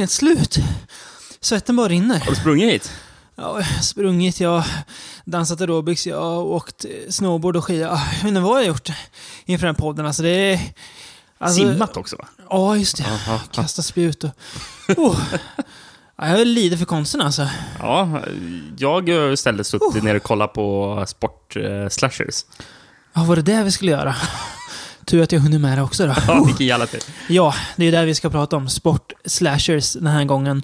Med slut? Svetten bara rinner. Har du sprungit hit? Ja, sprungit, jag har dansat aerobics, jag har åkt snowboard och skidor. Jag vet inte vad jag har gjort inför den här podden. Alltså det är... Alltså, Simmat också va? Ja, just det. Aha. Kasta spjut och... Oh. Ja, jag lider för konsten alltså. Ja, jag har istället suttit ner och kollat på sport-slashers. Ja, var det det vi skulle göra? Tur att jag hunnit med det också då. Ja, vilken jävla tur. Ja, det är det vi ska prata om. Sport slashers den här gången.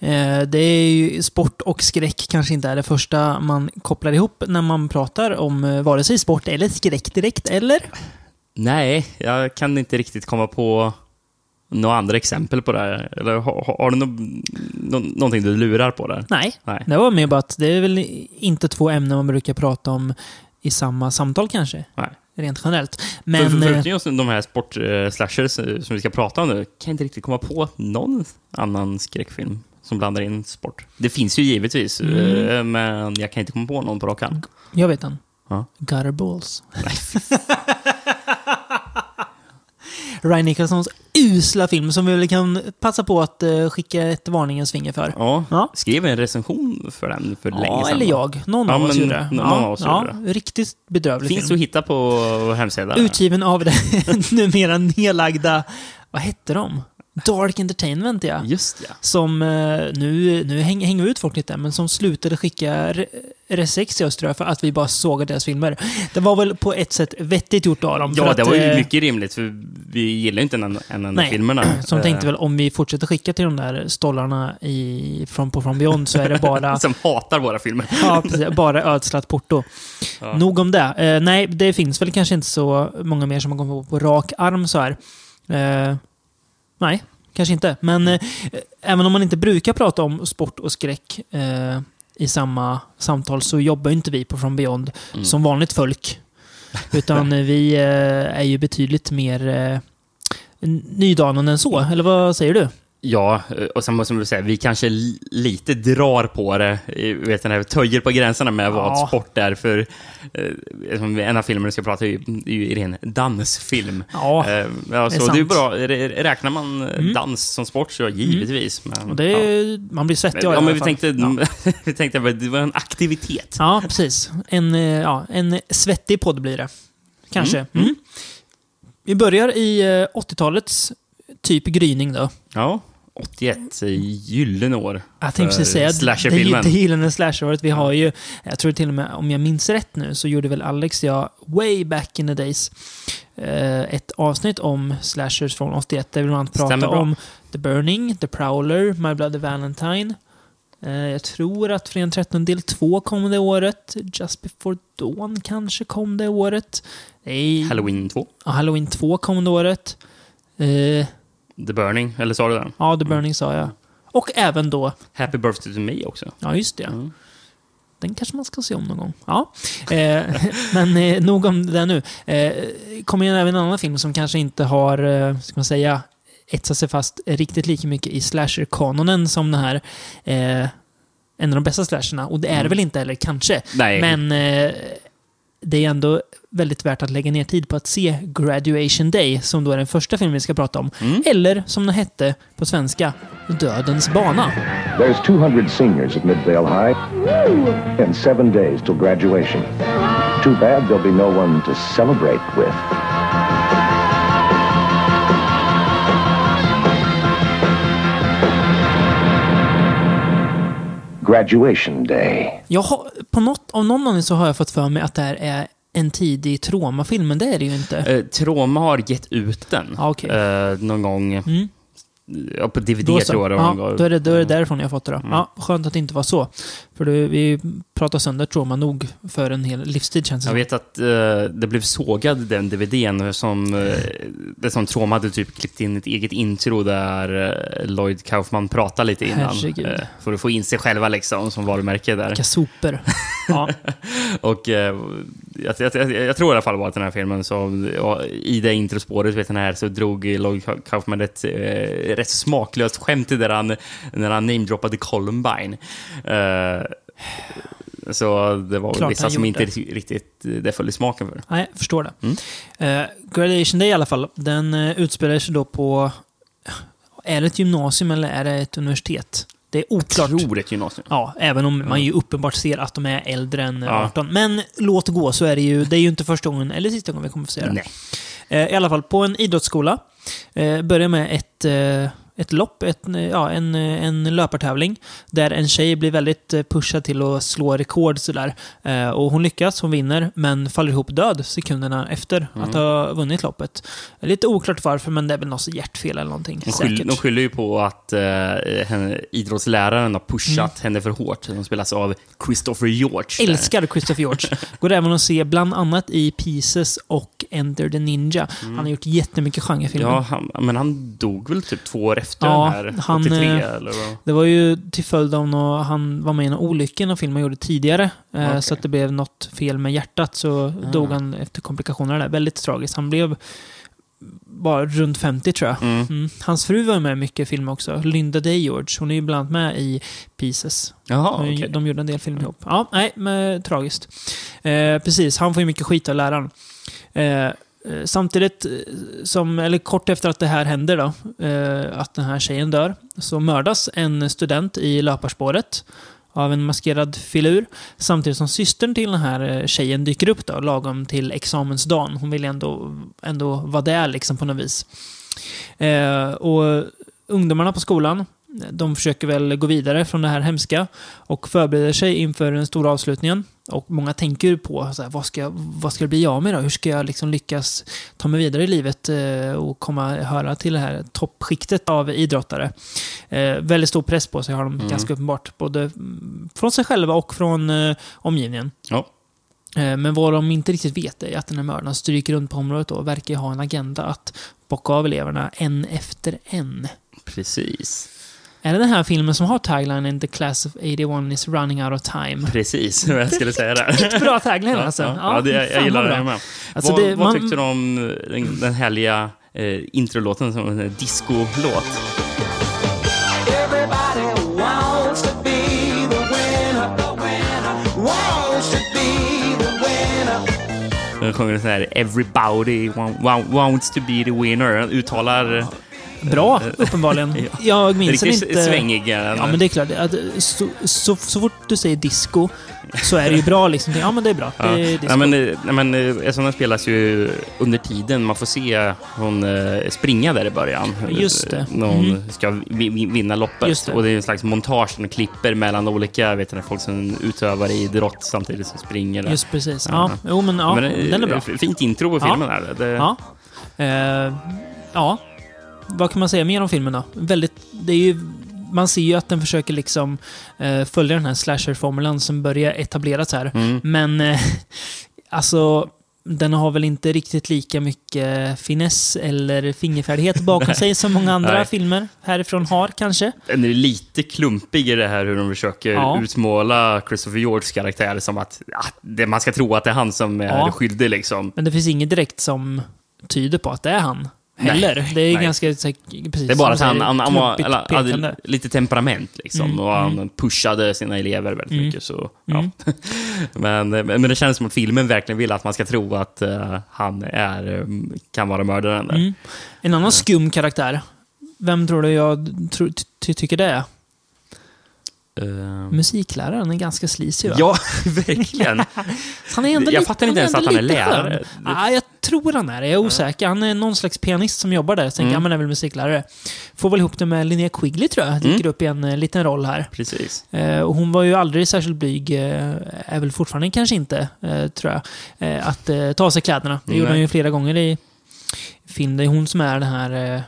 Eh, det är ju sport och skräck kanske inte är det första man kopplar ihop när man pratar om eh, vare sig sport eller skräck direkt, eller? Nej, jag kan inte riktigt komma på några andra exempel på det här. Eller har, har- du nå, nå, någonting du lurar på där? Nej. Nej. Det var mer bara att det är väl inte två ämnen man brukar prata om i samma samtal kanske. Nej. Rent generellt. För, Men... för, eh, förutom just de här sport-slashers eh, som vi ska prata om nu, kan jag inte riktigt komma på någon annan skräckfilm som blandar in sport. Det finns ju givetvis, Mm. eh, men jag kan inte komma på någon på rak arm. Jag vet den. Ja. Gutterballs. Ryan Nicholsons usla film som vi väl kan passa på att eh, skicka ett varningens finger för. Ja, Ja. skrev en recension för den för länge Ja, sedan. eller jag. Någon Ja, av oss gjorde det. någon ja, av oss ja, gjorde Riktigt bedrövlig Finns film. att hitta på vår hemsida. Utgiven av det numera nedlagda, vad hette de? Dark Entertainment ja. Just ja. Som, eh, nu, nu häng, hänger vi ut folk lite, men som slutade skicka re- RS6 till oss tror jag, för att vi bara såg deras filmer. Det var väl på ett sätt vettigt gjort av dem. Ja, att, det var ju eh, mycket rimligt, för vi gillar ju inte en, en enda filmerna. Som Eh, tänkte väl om vi fortsätter skicka till de där stollarna i, från, på From Beyond så är det bara, Som hatar våra filmer. ja, precis, bara ödslat porto. Ja. Nog om det. Eh, nej, det finns väl kanske inte så många mer som man kommer på på rak arm så här. Eh, nej, kanske inte. Men eh, även om man inte brukar prata om sport och skräck eh, i samma samtal så jobbar inte vi på From Beyond Mm. som vanligt folk. Utan eh, vi eh, är ju betydligt mer eh, nydanande än så. Eller vad säger du? Ja, och sen måste man säga, vi kanske li- lite drar på det, eh, vet den här, töjer på gränserna med vad Ja. sport är, för eh, en av filmerna vi ska prata om är ju- är ren dansfilm. Ja, Eh, ja, så sant. det är bra. Rä- Räknar man eh, Mm. dans som sport så ja, givetvis. Men, och det ja. är, man blir svettig det Ja, men vi tänkte, Ja. vi tänkte att det var en aktivitet. Ja, precis. En, eh, ja, en svettig podd blir det. Kanske. Mm, Mm. Vi börjar i eh, 80-talets typ gryning då. Ja, 81, eh, gyllene år. Jag tänkte precis säga det, slasherfilmen. det gyllene slasheråret. Vi har ju, jag tror till och med, om jag minns rätt nu, så gjorde väl Alex jag way back in the days eh, ett avsnitt om slashers från 81 där Stämmer pratade om The Burning, The Prowler, My Bloody Valentine. Eh, jag tror att Fredag 13 del 2 kom det året. Just Before Dawn kanske kom det året. Nej, Halloween 2, ja, Halloween 2 kom det året. The Burning, eller sa du den? ja, The Burning sa jag. Och även då, Happy Birthday to Me också. ja just det. Mm. Den kanske man ska se om någon gång. Ja. Eh, men eh, nog om det nu. Eh, kommer ju även en annan film som kanske inte har, eh, ska man säga, etsat sig fast riktigt lika mycket i slasher-kanonen som den här. Eh, en av de bästa slasherna. Och det är det Mm. väl inte heller, kanske. Nej, Men eh, det är ändå väldigt värt att lägga ner tid på att se Graduation Day, som då är den första filmen vi ska prata om. Mm. Eller, som den hette på svenska, Dödens bana. There's 200 seniors at Midvale High and seven days till graduation. Too bad there'll be no one to celebrate with. Graduation Day. Jag har, på något, av någon anledning så har jag fått för mig att det här är en tidig traumafilm, men det är det ju inte. Eh, Troma har gett ut den Ja, okej. eh, någon gång. Mm. Ja, på DVD Då så. tror jag det ja, var. då är det, då är det därifrån jag har fått det då. Mm. Ja, skönt att det inte var så. För det, vi pratar sönder trauma nog för en hel livstid känns det Jag vet att eh, det blev sågad den DVDn som, uh, det som Troma hade typ klippt in ett eget intro där eh, Lloyd Kaufman pratar lite innan. Herregud. eh, för att få in sig själva liksom som varumärke där. Vilka sopor. Ja. Och eh, jag, jag, jag, jag tror i alla fall var att den här filmen, så, ja, i det introspåret vet den här, så drog Lloyd Kaufman ett eh, rätt smaklöst skämt där han, när han namedroppade Columbine. Eh, så det var Klart vissa som inte riktigt eh, det föll i smaken för. Nej, jag förstår det. Mm. Eh, Graduation Day i alla fall, den uh, utspelar sig då på Är det ett gymnasium eller är det ett universitet? Det är oklart. Jag tror ett gymnasium. Ja, även om man ju uppenbart ser att de är äldre än Ja. 18. Men låt gå, så är det ju. Det är ju inte första gången, eller sista gången vi kommer få se det. Nej. Eh, I alla fall, på en idrottsskola. Eh, börjar med ett, eh, ett lopp, ett, ja, en, en löpartävling. Där en tjej blir väldigt eh, pushad till att slå rekord sådär. Eh, och hon lyckas, hon vinner, men faller ihop död sekunderna efter Mm. att ha vunnit loppet. Lite oklart varför, men det är väl något hjärtfel eller någonting. De, skyll, säkert. de skyller ju på att eh, henne, idrottsläraren har pushat Mm. henne för hårt. De spelas av Christopher George. där. Älskar Christopher George. Går även att se bland annat i Pieces och Enter the Ninja. Han har gjort jättemycket genrefilmer. Mm. Ja, han, men han dog väl typ två år efter Ja, den här? han, 83 eh, eller vad? Det var ju till följd av något, han var med i en olycka i någon film han gjorde tidigare. Eh, Okej. Så att det blev något fel med hjärtat så Ah. dog han efter komplikationer där. Väldigt tragiskt. Han blev bara runt 50 tror jag. Mm. Mm. Hans fru var med i mycket film också. Linda Day George. Hon är ju bland annat med i Pieces. Jaha, de, okej. de gjorde en del film ihop. Ja, nej, men tragiskt. Eh, precis, han får ju mycket skit av läraren. Eh, Eh, samtidigt eh, som, eller kort efter att det här händer då, eh, att den här tjejen dör, så mördas en student i löparspåret av en maskerad filur. Samtidigt som systern till den här tjejen dyker upp då, lagom till examensdagen. Hon vill ändå, ändå vara där liksom på något vis. Och ungdomarna på skolan, de försöker väl gå vidare från det här hemska och förbereder sig inför den stora avslutningen. Och många tänker på så här, vad, ska, vad ska det bli av mig då? Hur ska jag liksom lyckas ta mig vidare i livet eh, och komma höra till det här toppskiktet av idrottare? Eh, väldigt stor press på sig har de Mm. ganska uppenbart. Både från sig själva och från eh, omgivningen. Ja. Men vad de inte riktigt vet är att den här mördaren stryker runt på området och verkar ha en agenda att bocka av eleverna en efter en. Precis. Är det den här filmen som har taglinen “The class of 81 is running out of time”? Precis, vad jag skulle säga där. Bra tagline Ja, alltså. ja, ja, det, jag fan gillar det bra. med. Alltså, vad det- vad man- tyckte du om den, den härliga eh, introlåten som en discolåt? Everybody wants to be the winner. The winner wants to be the winner. Den sjunger så här “Everybody wa- wa- wants to be the winner”. Den uttalar Bra, uppenbarligen. Jag minns riktigt inte. svängig. är den. Ja, men det är klart. Att, så, så, så fort du säger disco så är det ju bra. Liksom. Ja, men det är bra. Det Ja. är disco. Nej, men, men eh, den spelas ju under tiden man får se hon eh, springa där i början. Just det. När hon Mhm. ska vi- vi- vinna loppet. Just det. Och det är en slags montage som klipper mellan olika vet du, folk som utövar idrott samtidigt som springer. Där. Just precis. Ja, jo, men ja, Men, eh, den är bra. Fint intro på Ja. filmen. Här. Det, Ja. Eh, ja. Vad kan man säga mer om filmen då? Väldigt, det är ju, man ser ju att den försöker liksom eh, följa den här slasher-formulan som börjar etableras här. Mm. Men eh, alltså, den har väl inte riktigt lika mycket finess eller fingerfärdighet bakom sig som många andra Nej. filmer härifrån har kanske. Den är lite klumpig i det här hur de försöker Ja. utmåla Christopher Georges karaktär som att ja, det, man ska tro att det är han som är Ja. skyldig. Liksom. Men det finns inget direkt som tyder på att det är han. Heller. Nej, det är nej. ganska... så här, Precis, Det är bara att han, han, han var, eller, hade lite temperament liksom. Mm, och han mm. pushade sina elever väldigt Mm. mycket. Så, ja. Mm. men, men det känns som att filmen verkligen vill att man ska tro att eh, han är, eh, kan vara mördaren. Mm. En annan skum karaktär. Vem tror du jag tro, ty, tycker det är? Eh, Musikläraren är ganska sleazy va? ja, verkligen. Han är ändå Jag fattar inte ens att han är lärare. skön. Ja, jag tror han är det. Jag är osäker. Han är någon slags pianist som jobbar där. Så tänker Mm. jag, men är väl musiklärare. Får väl ihop det med Linnea Quigley tror jag. Dyker Mm. upp i en eh, liten roll här. Precis. Eh, och hon var ju aldrig särskilt blyg, eh, är väl fortfarande kanske inte, tror jag, att ta av sig kläderna. Det gjorde Nej. hon ju flera gånger i film. Det är hon som är den här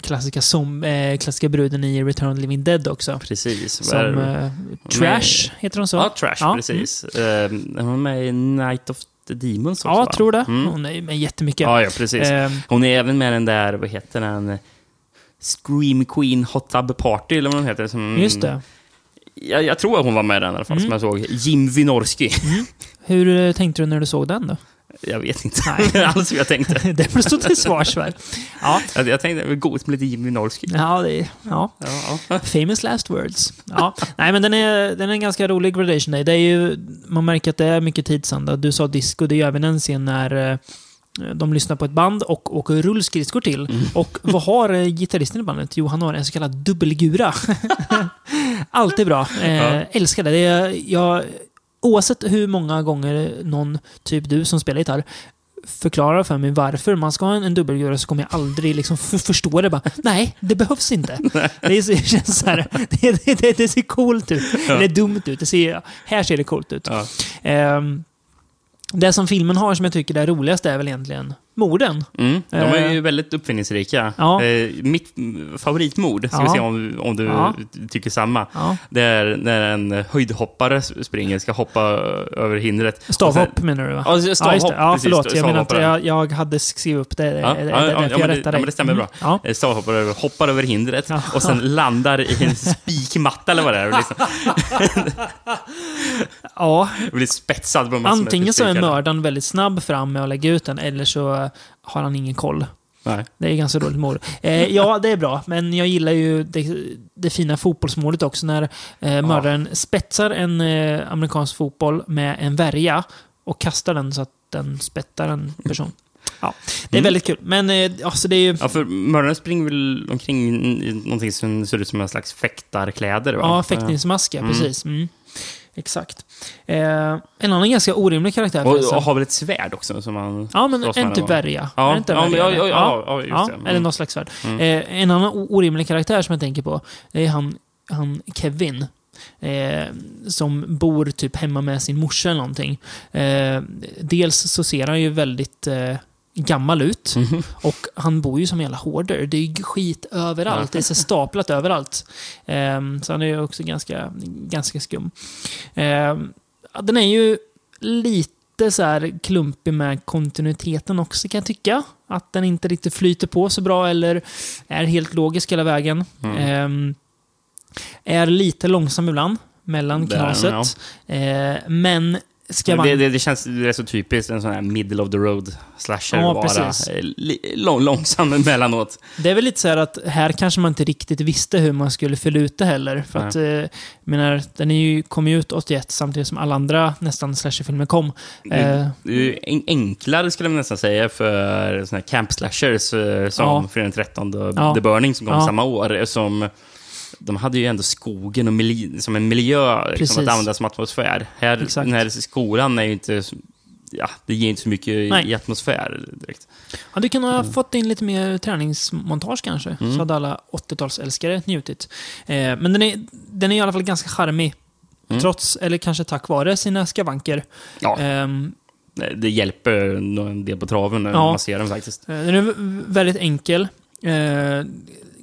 klassiska, som, eh, klassiska bruden i Return of the Living Dead också. Precis. Som eh, Trash, heter hon så? Ja, Trash, Ja, precis. Eh, Hon är med i Night of the Demons också, Ja, va? jag tror det. Mm. Hon är med jättemycket. Ja, ja, precis. Eh, Hon är även med den där, vad heter den? Scream Queen Hot Tub Party, eller vad den heter. Som, just det. Jag, jag tror att hon var med i den i alla fall, Mm. som jag såg. Jim Wynorski. Hur eh, tänkte du när du såg den då? Jag vet inte Nej. alls vad jag tänkte. det får stå till svars för. Ja, Jag, jag tänkte, gott med lite Jim Wynorski. ja, det är, ja. Ja, ja. Famous last words. Ja. Nej, men den är, den är en ganska rolig gradation day. Det är ju, man märker att det är mycket tidsanda. Du sa disco, det är ju även en scen när, eh, de lyssnar på ett band och åker rullskridskor till. Mm. Och vad har eh, gitarristen i bandet? Jo, han har en så kallad dubbelgura. Alltid bra. Eh, Ja. Älskar det. det är, jag, oavsett hur många gånger någon, typ du som spelar gitarr, förklarar för mig varför man ska ha en, en så kommer jag aldrig liksom förstå det. Bara, Nej, det behövs inte. det, är, så- det känns så här, det, det, det, det ser coolt ut. Eller dumt ut. Det ser, här ser det coolt ut. Ja. Ehm, det som filmen har som jag tycker är roligast är väl egentligen morden. Mm, de är ju Eh. väldigt uppfinningsrika. Ja. Eh, mitt mm, favoritmord, ska Ja. vi se om, om du Ja. tycker samma. Ja. Det är när en höjdhoppare springer, ska hoppa över hindret. Stavhopp menar du va? Ja, stavhopp, ja precis, förlåt. Jag, menar inte, jag, jag hade skrivit upp det. Ja, det, ja, det, ja, ja, jag rättade ja, men det stämmer bra. Ja. Eh, Stavhoppare hoppar över hindret Ja. och sen landar i en spikmatta eller vad det är. Liksom, ja, blir spetsad på massor med antingen så är mördaren väldigt snabb fram med att lägga ut den, eller så har han ingen koll. Nej. Det är ganska dåligt mord. Eh, ja, det är bra, men jag gillar ju det, det fina fotbollsmålet också när eh, mördaren spetsar en eh, amerikansk fotboll med en värja och kastar den så att den spettar en person. Ja, det är Mm. väldigt kul. Men eh, alltså det är ju... Ja, för mördaren springer väl omkring i någonting som ser ut som en slags fäktarkläder? Va? Ja, fäktningsmask, ja, Mm. precis. Mm. Exakt. Eh, en annan ganska orimlig karaktär Och, och har väl ett svärd också? Som man Ja, men en typ värja. Ja, ja, ja, eller? ja, ja, just det. Mm. Eller något slags svärd. Eh, en annan orimlig karaktär som jag tänker på, det är han, han Kevin. Eh, som bor typ hemma med sin morsa eller någonting. Eh, dels så ser han ju väldigt eh, gammal ut. Mhm. Och han bor ju som en jävla hoarder. Det är ju skit överallt. Det är så staplat överallt. Ehm, så han är ju också ganska, ganska skum. Ehm, den är ju lite så här klumpig med kontinuiteten också kan jag tycka. Att den inte riktigt flyter på så bra eller är helt logisk hela vägen. Mm. Ehm, är lite långsam ibland mellan knaset. Ehm, men ska man... Det, det, det känns det är så typiskt, en sån här middle of the road slasher Ja, bara. precis. eh, Lång, långsam emellanåt. Det är väl lite så här att här kanske man inte riktigt visste hur man skulle fylla ut det heller. För Nej. att, eh, menar, den är ju, kom ju ut 81 samtidigt som alla andra nästan slasherfilmer kom. Eh, Det är enklare skulle man nästan säga för såna här camp slashers eh, som Ja. Fredag den 13 och Ja. The Burning som kom Ja. samma år. Som, de hade ju ändå skogen och mili- som en miljö liksom, att använda som atmosfär. Här, Exakt. den här skolan är ju inte... Ja, det ger inte så mycket Nej. i atmosfär direkt. ja, du kunde ha Mm. fått in lite mer träningsmontage kanske. Så hade alla 80-talsälskare njutit. Eh, men den är, den är i alla fall ganska charmig. Mm. Trots, eller kanske tack vare, sina skavanker. Ja, Ehm, det hjälper en del på traven när Ja. man ser den faktiskt. Eh, Den är väldigt enkel. Eh,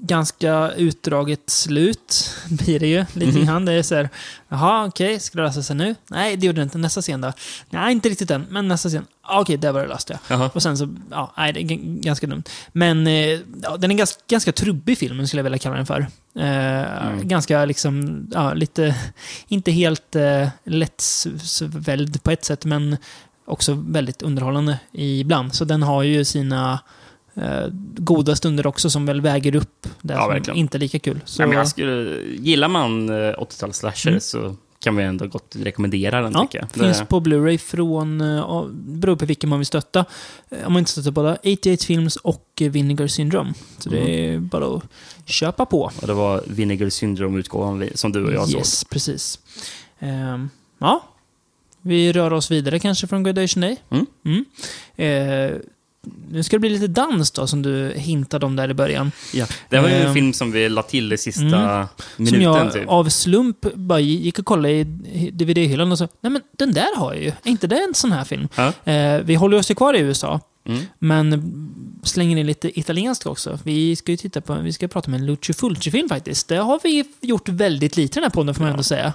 ganska utdraget slut blir det ju lite Mhm. grann. Det är så här, jaha okej, ska det lösa sig nu? Nej, det gjorde det inte. Nästa scen då? Nej, inte riktigt än, men nästa scen. Ah, Okej, där var det löst ja. Och sen så, ja, nej, det är ganska dumt. Men eh, ja, den är ganska, ganska trubbig filmen skulle jag vilja kalla den för. Eh, Mm. Ganska liksom, ja, lite, inte helt eh, lättsvälld på ett sätt, men också väldigt underhållande ibland. Så den har ju sina eh, goda stunder också som väl väger upp det Ja, som verkligen. inte är lika kul. Så, Nej, skulle, gillar man eh, 80-tals slasher Mm. så kan vi ändå gott rekommendera den ja, tycker jag. finns Det- på Blu-ray från, eh, ja, beror på vilken man vill stötta. Eh, Om man inte stöttar båda, 88 Films och eh, Vinegar Syndrome. Så det Mm. är bara att köpa på. Och det var Vinegar Syndrome-utgåvan som du och jag såg. Yes, precis. Ehm, ja, vi rör oss vidare kanske från Graduation Day. Mm. Eh, nu ska det bli lite dans då, som du hintade om där i början. Ja. Det var ju en Ehm. film som vi la till i sista Mm. minuten. som jag typ. av slump bara gick och kollade i DVD-hyllan och så, nej men den där har jag ju. Är inte det en sån här film? Ja. Eh, vi håller oss ju kvar i USA, Mm. men slänger in lite italienskt också. Vi ska ju titta på, vi ska prata om en Lucio Fulci-film faktiskt. Det har vi gjort väldigt lite i den här podden får man Ja. ändå säga.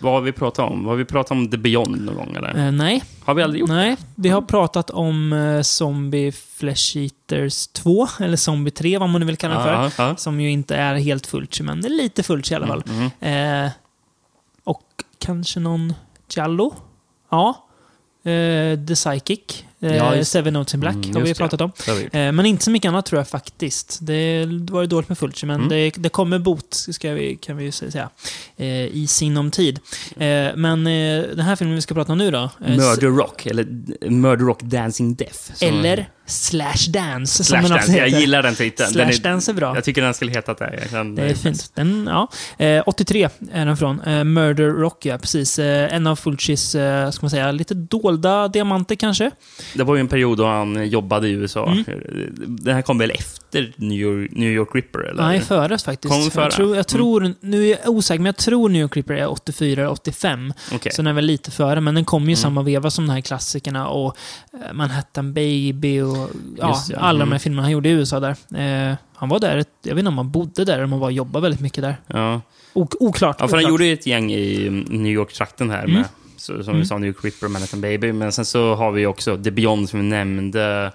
Vad har vi pratat om? Har vi pratat om The Beyond någon gång eller? Eh, nej, Har vi aldrig gjort nej. Vi har pratat om eh, Zombie Flesh Eaters 2, eller Zombie 3 vad man nu vill kalla den för. Ja. Som ju inte är helt Fulci, men det är lite Fulci i alla fall. Mm. Eh, och kanske någon Giallo? Ja. Eh, The Psychic. Eh, Ja, Seven Notes in Black Mm, har vi pratat om. Vi. Eh, men inte så mycket annat tror jag faktiskt. Det var ju dåligt med Fulci, men Mm. det, det kommer bot, vi, kan vi säga, eh, i sinom tid. Men den här filmen vi ska prata om nu då. Murder Rock, eller Murder Rock Dancing Death. Eller Slash Dance, Slash Dance. Jag gillar den titeln. Den Slash Dance är bra. Jag tycker den skulle heta det. Kan- Det är fint. Den, ja. eh, 83 är den från. Eh, Murder Rock, ja. Precis. Eh, en av Fulcis, eh, ska man säga, lite dolda diamanter kanske. Det var ju en period då han jobbade i USA. Mm. Den här kom väl efter New York, New York Ripper? Eller? Nej, före faktiskt. Kom före? Jag tror, jag Mm. tror nu är jag osäker, men jag tror New York Ripper är 84 eller 85. Okej. Så den är väl lite före, men den kom ju Mm. samma veva som de här klassikerna och eh, Manhattan Baby och ja, Just det, ja. alla de här Mm. filmerna han gjorde i USA där. Eh, han var där, jag vet inte om han bodde där eller om han jobbade väldigt mycket där. Ja. Ok- oklart. ja, för han oklart. gjorde ju ett gäng i New York-trakten här Mm. med, så, som Mm. vi sa, New York Ripper, Manhattan Baby. Men sen så har vi också The Beyond som vi nämnde.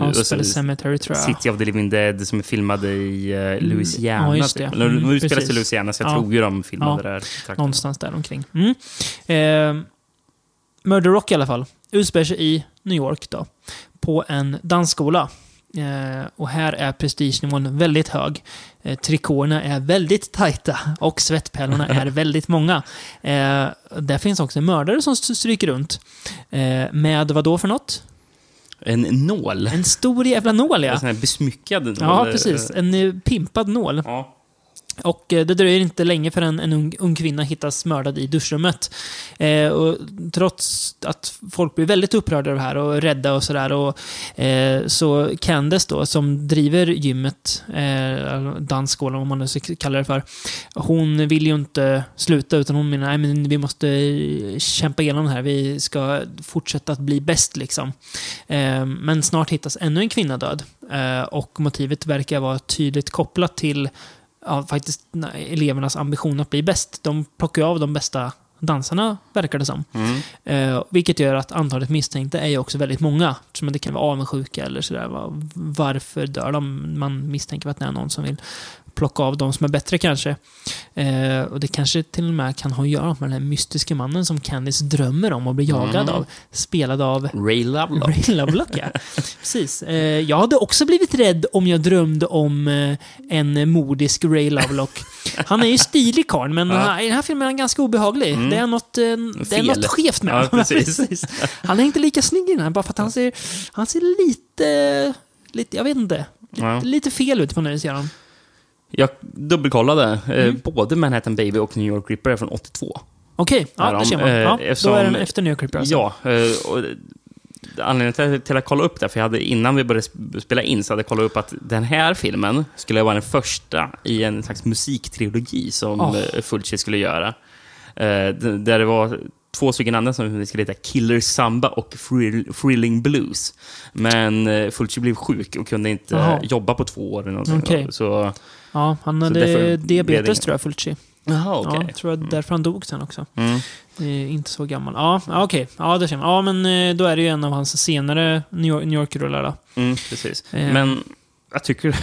Och the Cemetery tror jag. City of the Living Dead som är filmade i uh, Louisiana. Ja, just det. typ. Eller, Mm, de utspelas precis. i Louisiana, så jag Ja. tror ju de filmade Ja. där. trakten. Någonstans där omkring. Mm. Eh, Murder Rock i alla fall. Utspelar sig i New York då. På en dansskola. Eh, och här är prestigenivån väldigt hög. Eh, trikåerna är väldigt tajta och svettpärlorna är väldigt många. Eh, där finns också en mördare som stryker runt. Med vad då för något? En nål. En stor jävla nål En ja. sån här besmyckad nål. Ja, precis. En pimpad nål. Ja. Och eh, det dröjer inte länge förrän en ung, ung kvinna hittas mördad i duschrummet. Eh, och trots att folk blir väldigt upprörda av det här och rädda och sådär. Eh, så Candace då, som driver gymmet, eh, dansskolan om man nu ska kalla det för. Hon vill ju inte sluta utan hon menar att vi måste eh, kämpa igenom det här. Vi ska fortsätta att bli bäst liksom. Eh, men snart hittas ännu en kvinna död. Eh, och motivet verkar vara tydligt kopplat till ja, faktiskt elevernas ambition att bli bäst. De plockar av de bästa dansarna, verkar det som. Mm. Eh, vilket gör att antalet misstänkta är ju också väldigt många. Som det kan vara avundsjuka eller sådär. Va? Varför dör de? Man misstänker att det är någon som vill plocka av de som är bättre kanske. Eh, och det kanske till och med kan ha att göra med den här mystiska mannen som Candice drömmer om och blir jagad Mm. av. Spelad av Ray Lovelock. Ray Lovelock, ja. Precis. Eh, jag hade också blivit rädd om jag drömde om eh, en modisk Ray Lovelock. Han är ju stilig karln, men Ja. i den här filmen är han ganska obehaglig. Mm. Det, är något, eh, det är något skevt med Ja, honom. precis. Han är inte lika snygg i den här, bara för att han ser, han ser lite, lite, jag vet inte, Ja. lite fel ut på något vis. gör han. Jag dubbelkollade. Eh, Mm. både Manhattan Baby och New York Ripper är från 82. Okej, ja, Är det de, ser man. eh, Ja, eftersom- då är den efter New York Ripper alltså. Ja, eh, och anledningen till, till att kolla upp det, för jag hade, innan vi började sp- spela in så hade jag kollat upp att den här filmen skulle vara den första i en slags musiktrilogi som Oh. oh. Fulci skulle göra. Eh, där det var två stycken andra som skulle heta Killer Samba och Thrill, Thrilling Blues. Men eh, Fulci blev sjuk och kunde inte Jaha. jobba på två år. Eller. Okej. Så, Ja, han hade diabetes tror jag, Fulci. jaha, okej. Ja, tror jag därför han dog sen också. Mm. Eh, inte så gammal. Ja, ja, okej. Ja, det känner man. Ja, men eh, då är det ju en av hans senare New York- York-rullar då. Mm, precis. Eh. Men jag tycker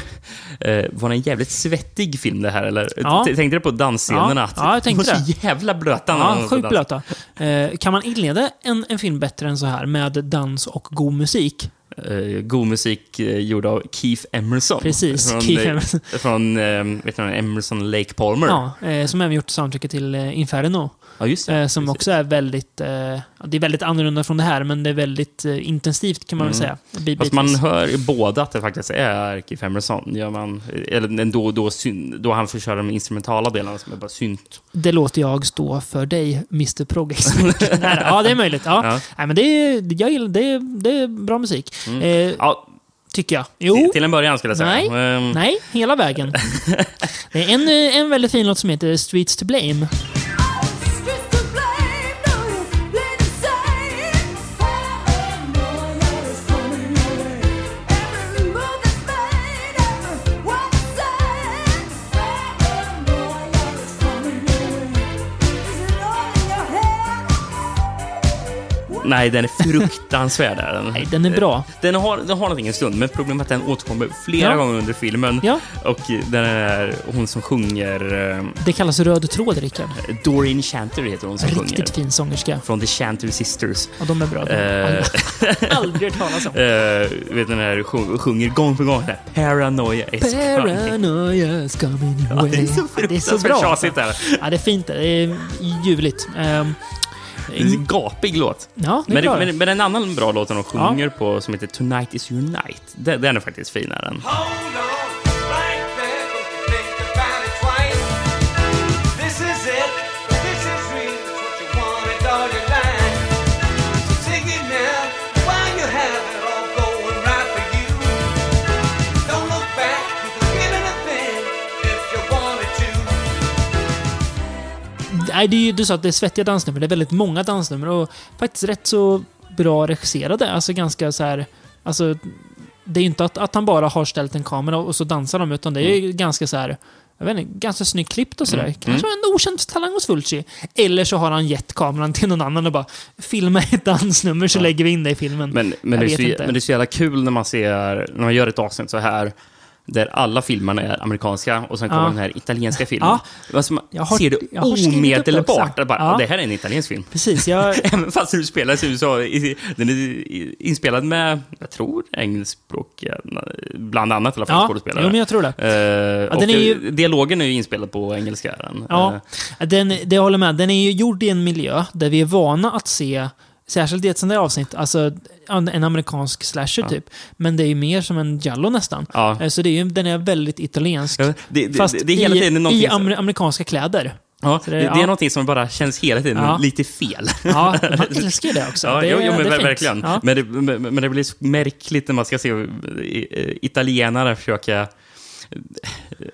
eh, var det en jävligt svettig film det här, eller? Ja. Tänkte du på dansscenerna? Ja, ja, jag tänkte De var så jävla blöta. de Ja, sjukt blöta. Eh, kan man inleda en, en film bättre än så här med dans och god musik? Eh, god musik eh, gjord av Keith Emerson. Precis, Från, Keith Emerson. Från eh, vet du, Emerson Lake Palmer. Ja, eh, som även gjort soundtracket till eh, Inferno. Ja, just det. Eh, som också är väldigt... Eh, det är väldigt annorlunda från det här, men det är väldigt eh, intensivt kan man väl säga. Bi- Fast man hör i båda att det faktiskt är Keith Emerson. Gör man, eller då, då, syn- då han får köra de instrumentala delarna som är bara synt. Det låter jag stå för dig, Mr Proggex. Nej, ja, det är möjligt. Ja. Ja. Nej, men det är, jag gillar, det, är, det är bra musik. Eh, Ja, tycker jag. Jo. till en början skulle jag säga. Nej. Ehm, Nej, hela vägen. Det är en, en väldigt fin låt som heter Streets to Blame. Nej, den är fruktansvärd. Är den. Nej, den är bra. Den har, den har någonting en stund, men problemet är att den återkommer flera Ja. gånger under filmen. Ja. Och den är hon som sjunger... eh, Det kallas röd tråd, Rickard. Doreen Chanter heter hon som Riktigt sjunger. fin sångerska. Från The Chanter Sisters. Ja, de är bra. Eh. Aldrig hört talas om. Uh, vet den här sjung, sjunger gång på gång där. Paranoia is coming. Paranoia's coming Ja, away. det är så Ja, det är så fruktansvärt bra. tjasigt där. Ja, det är fint. Det är ljuvligt. Är en gapig låt. Ja, det är Men, bra. men, men en annan bra låt de sjunger på som heter Tonight is your night. Den, den är faktiskt finare. än- Nej, det är ju, du sa att det är svettiga dansnummer. Det är väldigt många dansnummer och faktiskt rätt så bra regisserade. Alltså ganska så här... Alltså, det är ju inte att, att han bara har ställt en kamera och så dansar de, utan det är ju ganska så här... Jag vet inte, ganska snyggt klippt och sådär. Kanske en okänd talang hos Fulci. Eller så har han gett kameran till någon annan och bara filma ett dansnummer så lägger vi in det i filmen. Men, men, det är så, men det är så jävla kul när man ser, när man gör ett avsnitt så här, där alla filmerna är amerikanska och sen kommer Ja. den här italienska filmen. Ja. Alltså, man Jag har- ser det omedelbart. att Bara, Ja. Det här är en italiensk film. Precis, jag... Även fast du spelar i USA. Den är inspelad med, jag tror, engelskspråkiga, bland annat i alla fall, Ja, skådespelare. jo, men jag tror det. Eh, och den är ju- Dialogen är ju inspelad på engelska. Den. Ja, Eh, den, det håller med. Den är ju gjord i en miljö där vi är vana att se, särskilt i ett sånt där avsnitt, alltså en amerikansk slasher typ. Men det är ju mer som en giallo nästan. Ja. Eh, Så det är ju, den är väldigt italiensk. Ja, det- det- fast det- är i, i amer, amerikanska kläder. ja, det, det- det, ja. är någonting som bara känns hela tiden Ja. lite fel. Ja, man älskar ju det också. Ja, det, jo, jo, men det är verkligen. Ja. Men, det, men, men det blir så märkligt när man ska se eh, italienare försöka...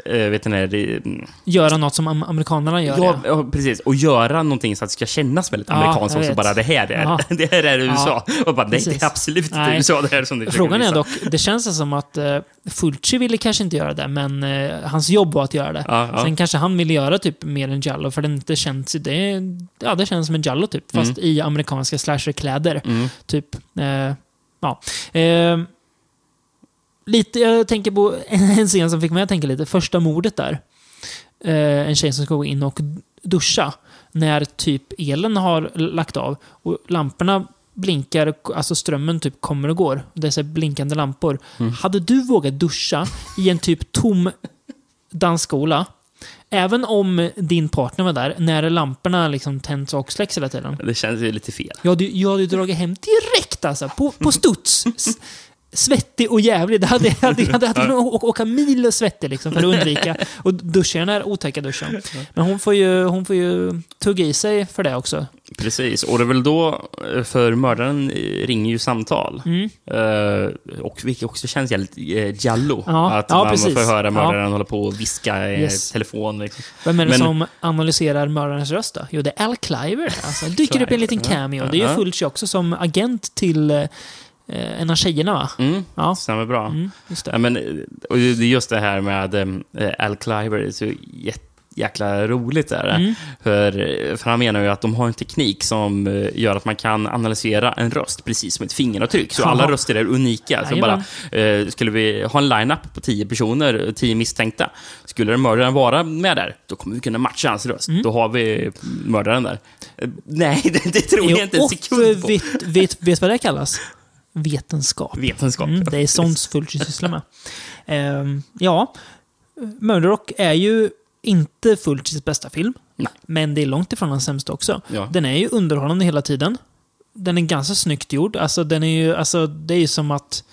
eh, vet ni, det, Göra något som am- amerikanerna gör. ja, ja, precis. Och göra någonting så att det ska kännas väldigt Ja, amerikanskt också. Bara det här är, Ja. det här är USA. Och bara, nej, det är absolut inte. USA det här som försöker Frågan är dock, det känns som att uh, Fulci ville kanske inte göra det, men eh, hans jobb var att göra det. Ja, ja. Sen kanske han ville göra typ mer en Jallo, för det inte känns... Det, ja, det känns som en Jallo typ, fast Mm. i amerikanska slasherkläder. Typ. Eh, ja. Lite, jag tänker på en scen som fick mig att tänka lite. Första mordet där. Eh, en tjej som ska gå in och duscha. När typ elen har lagt av och lamporna blinkar, alltså strömmen typ kommer och går. Det är så här blinkande lampor. Hade du vågat duscha i en typ tom dansskola, även om din partner var där, när lamporna liksom tänds och släcks hela tiden? Det känns ju lite fel. Jag hade, jag hade ju dragit hem direkt alltså, på, på studs. Svettig och jävlig. Det hade, hade, hade, hade åka mil svettig liksom, för att undvika och duscha den här otäcka duschen. Men hon får, ju, hon får ju tugga i sig för det också. Precis, och det är väl då, eh, för mördaren ringer ju samtal. Mm. Eh, och vilket också känns jävligt eh, jallo. Ja, att ja, man precis. får höra Ja. mördaren hålla på och viska i Yes. telefon. Liksom. Vem är det Men- som analyserar mördarens röst då? Jo, det är Al Cliver. Alltså, dyker upp i en liten cameo. Det är ju Ja. Fulci också som agent till eh, en av tjejerna, va? Mm, Ja. stämmer bra. Mm, just det. Ja, men, eh, och är just det här med eh, Al Cliver, det är så jät- jäkla roligt. Där. Mm. För, för han menar ju att de har en teknik som eh, gör att man kan analysera en röst precis som ett fingeravtryck. Så alla röster är unika. Så bara, eh, skulle vi ha en line-up på tio personer, tio misstänkta, skulle den mördaren vara med där, då kommer vi kunna matcha hans röst. Mm. Då har vi mördaren där. Eh, Nej, det, det tror jag inte en sekund på. vet, vet, vet vad det kallas? Vetenskap. Vetenskap. Mm, det är sånt Fulci sysslar med. Ehm, ja, Murderock är ju inte Fulcis bästa film. Nej. Men det är långt ifrån hans sämsta också. Ja. Den är ju underhållande hela tiden. Den är ganska snyggt gjord. Alltså, den är ju, alltså, det är ju som att...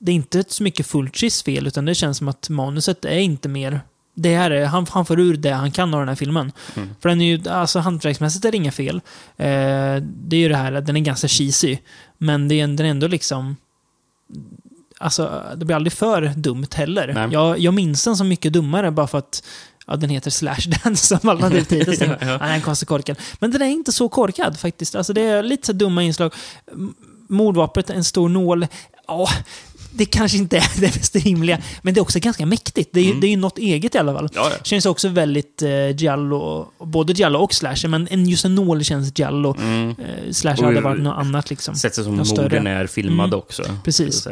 Det är inte så mycket Fulcis fel, utan det känns som att manuset är inte mer... Det här är, han, han får ur det han kan av den här filmen. För den är ju, alltså hantverksmässigt är det inga fel. Eh, det är ju det här att den är ganska cheesy. Men det är, den är ändå liksom... Alltså, det blir aldrig för dumt heller. Nej. Jag, jag minns den som mycket dummare bara för att ja, den heter Slashdance som alla Ja, tänker. ja. Ja, den är konstigt korkad. Men den är inte så korkad faktiskt. Alltså, det är lite så dumma inslag. Mordvapnet, en stor nål. Ja, det kanske inte är det mest rimliga, men det är också ganska mäktigt. Det är, ju- det är ju något eget i alla fall. Mm. Ja, ja. Känns också väldigt eh, giallo, både giallo och slasher, men en, just en nål känns giallo. Mm. Eh, slasher Och- hade varit något annat liksom. Sättet som morden är filmad Mm. också. Precis.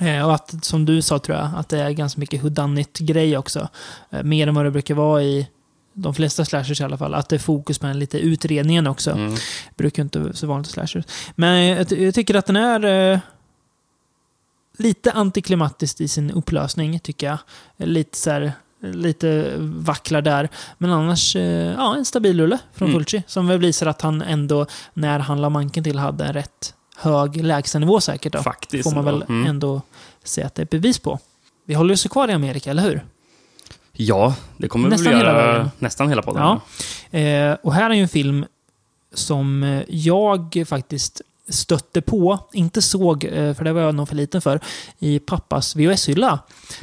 Eh, och att, som du sa tror jag, att det är ganska mycket whodunit-grej också. Eh, mer än vad det brukar vara i de flesta slashers i alla fall. Att det är fokus på den lite utredningen också. Mm. Brukar inte vara så vanligt i slashers. Men jag, jag tycker att den är eh, lite antiklimatisk i sin upplösning, tycker jag. Lite så här, lite vacklar där. Men annars, eh, ja, en stabil rulle från Mm. Fulci. Som väl visar att han ändå, när han la manken till, hade en rätt hög lägstanivå säkert. Då. Faktiskt. Får man väl ändå. Mm. ändå säga att det är bevis på. Vi håller oss kvar i Amerika, eller hur? Ja, det kommer Nästan vi hela göra vägen. nästan hela podden. Ja. Eh, och här är ju en film som eh, jag faktiskt stötte på, inte såg, eh, för det var jag nog för liten för, i pappas VHS-hylla.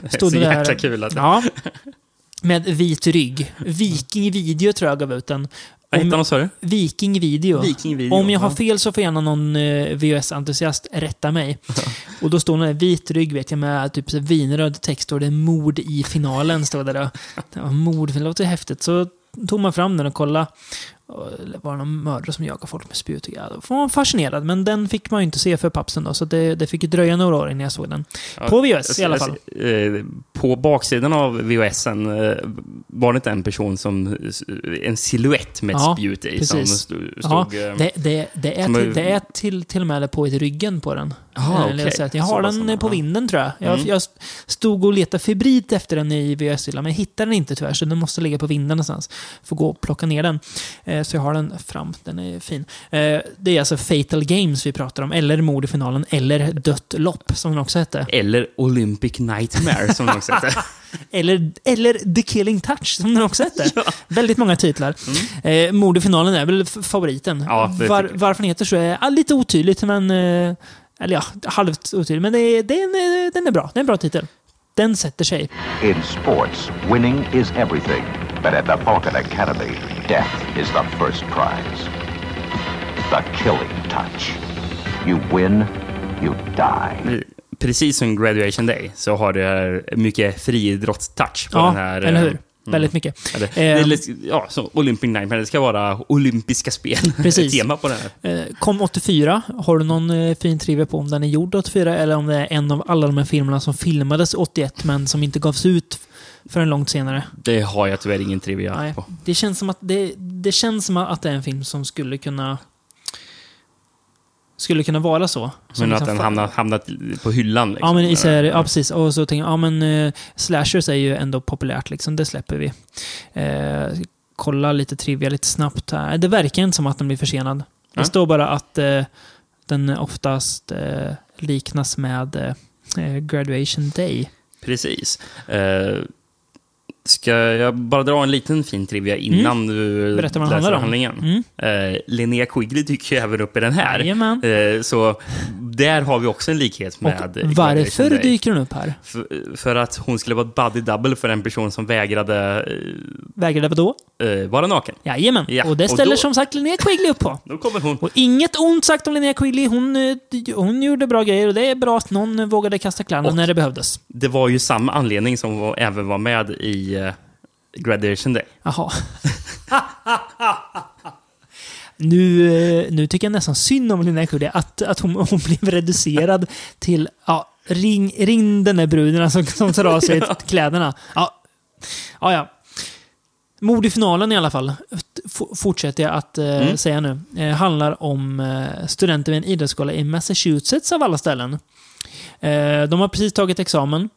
Stod så det där- jäkla kul att... Ja. Med vit rygg. Viking Video tror jag gav ut den. Vad hette sa du? Viking Video. Viking Video. Om jag har fel så får gärna någon eh, VHS-entusiast rätta mig. Och då står det en vit rygg vet jag med typ så vinröd text och det är mord i finalen. Står det då. Det var mord, det låter häftigt. Så tog man fram den och kollade. Och det var någon mördare som jagade folk med spjut. och grejer. Var man fascinerad, men den fick man ju inte se för pappsen då. Så det, det fick ju dröja några år innan jag såg den. Ja, På VHS i alla alltså, fall. eh, På baksidan av VHSen eh, var det inte en person som... En siluett med ett Ja, spjut i precis. som stod... Ja, stod eh, det, det, det, är som till, det är till, till och med på ett ryggen på den. Aha, att Jag har Så den på vinden tror jag. Jag, Mm. jag stod och letade febrilt efter den i VHS-hyllan, men jag hittade den inte tyvärr, så den måste ligga på vinden någonstans. Får gå och plocka ner den. Eh, så jag har den fram. Den är fin. Eh, det är alltså Fatal Games vi pratar om, eller Mord i finalen, eller Dött lopp, som den också hette. Eller Olympic Nightmare, som de också heter. Eller, eller The Killing Touch, som den också hette. Väldigt många titlar. Mm. Eh, Mord i finalen är väl favoriten. Ja, Var, varför den heter så är ja, lite otydligt, men... Eh, eller ja, halvt otydligt. Men det är, det är en, den är bra. Det är en bra titel. Den sätter sig. In sports, winning is everything. But at the Falcon Academy, death is the first prize. The killing touch. You win, you die. Precis som Graduation Day så har det mycket friidrottstouch på Ja, den här... eller eh, hur? Väldigt mycket. Eller, Eh, det är lite- ja, som Olympic Nightmare. Det ska vara olympiska spel. Precis. Tema på den här. Eh, kom 84. Har du någon eh, fin trivia på om den är gjord 84 eller om det är en av alla de här filmerna som filmades 81 men som inte gavs ut förrän långt senare? Det har jag tyvärr ingen trivia Nej, på. det känns som att det, det känns som att det är en film som skulle kunna skulle kunna vara så. Men att liksom den fa- hamnat, hamnat på hyllan. Liksom. Ja, men i här, ja, precis. Och så tänker jag, ja men uh, slashers är ju ändå populärt liksom, det släpper vi. Eh, kolla lite trivia lite snabbt här. Det verkar inte som att den blir försenad. Det Ja. står bara att eh, den oftast liknas med Graduation Day. Precis. Ska jag bara dra en liten fin trivia innan du Mm. Berätta vad läser handlingen? Mm. Eh, Linnea Quigley dyker ju även upp i den här. Jajamän. Eh, så där har vi också en likhet Och med eh, varför dyker den upp här? För, för att hon skulle vara buddy double för en person som vägrade Vägrade vadå? eh, eh, vara naken. Jajamän. Ja, Och det och ställer då- som sagt Linnea Quigley upp på. Då kommer hon. Och inget ont sagt om Linnea Quigley. Hon, eh, hon gjorde bra grejer och det är bra att någon vågade kasta kläderna Och- när det behövdes. Det var ju samma anledning som var, även var med i eh, Graduation Day. Jaha. nu, eh, nu tycker jag nästan synd om Linnea Quigley. Att, att hon, hon blev reducerad till... Ja, ring, ring den där bruden som, som tar av sig kläderna. Ja, ja. ja. Mord i finalen i alla fall, fortsätter jag att eh, Mm. säga nu, eh, handlar om eh, studenter vid en idrottsskola i Massachusetts av alla ställen. Eh, de har precis tagit examen,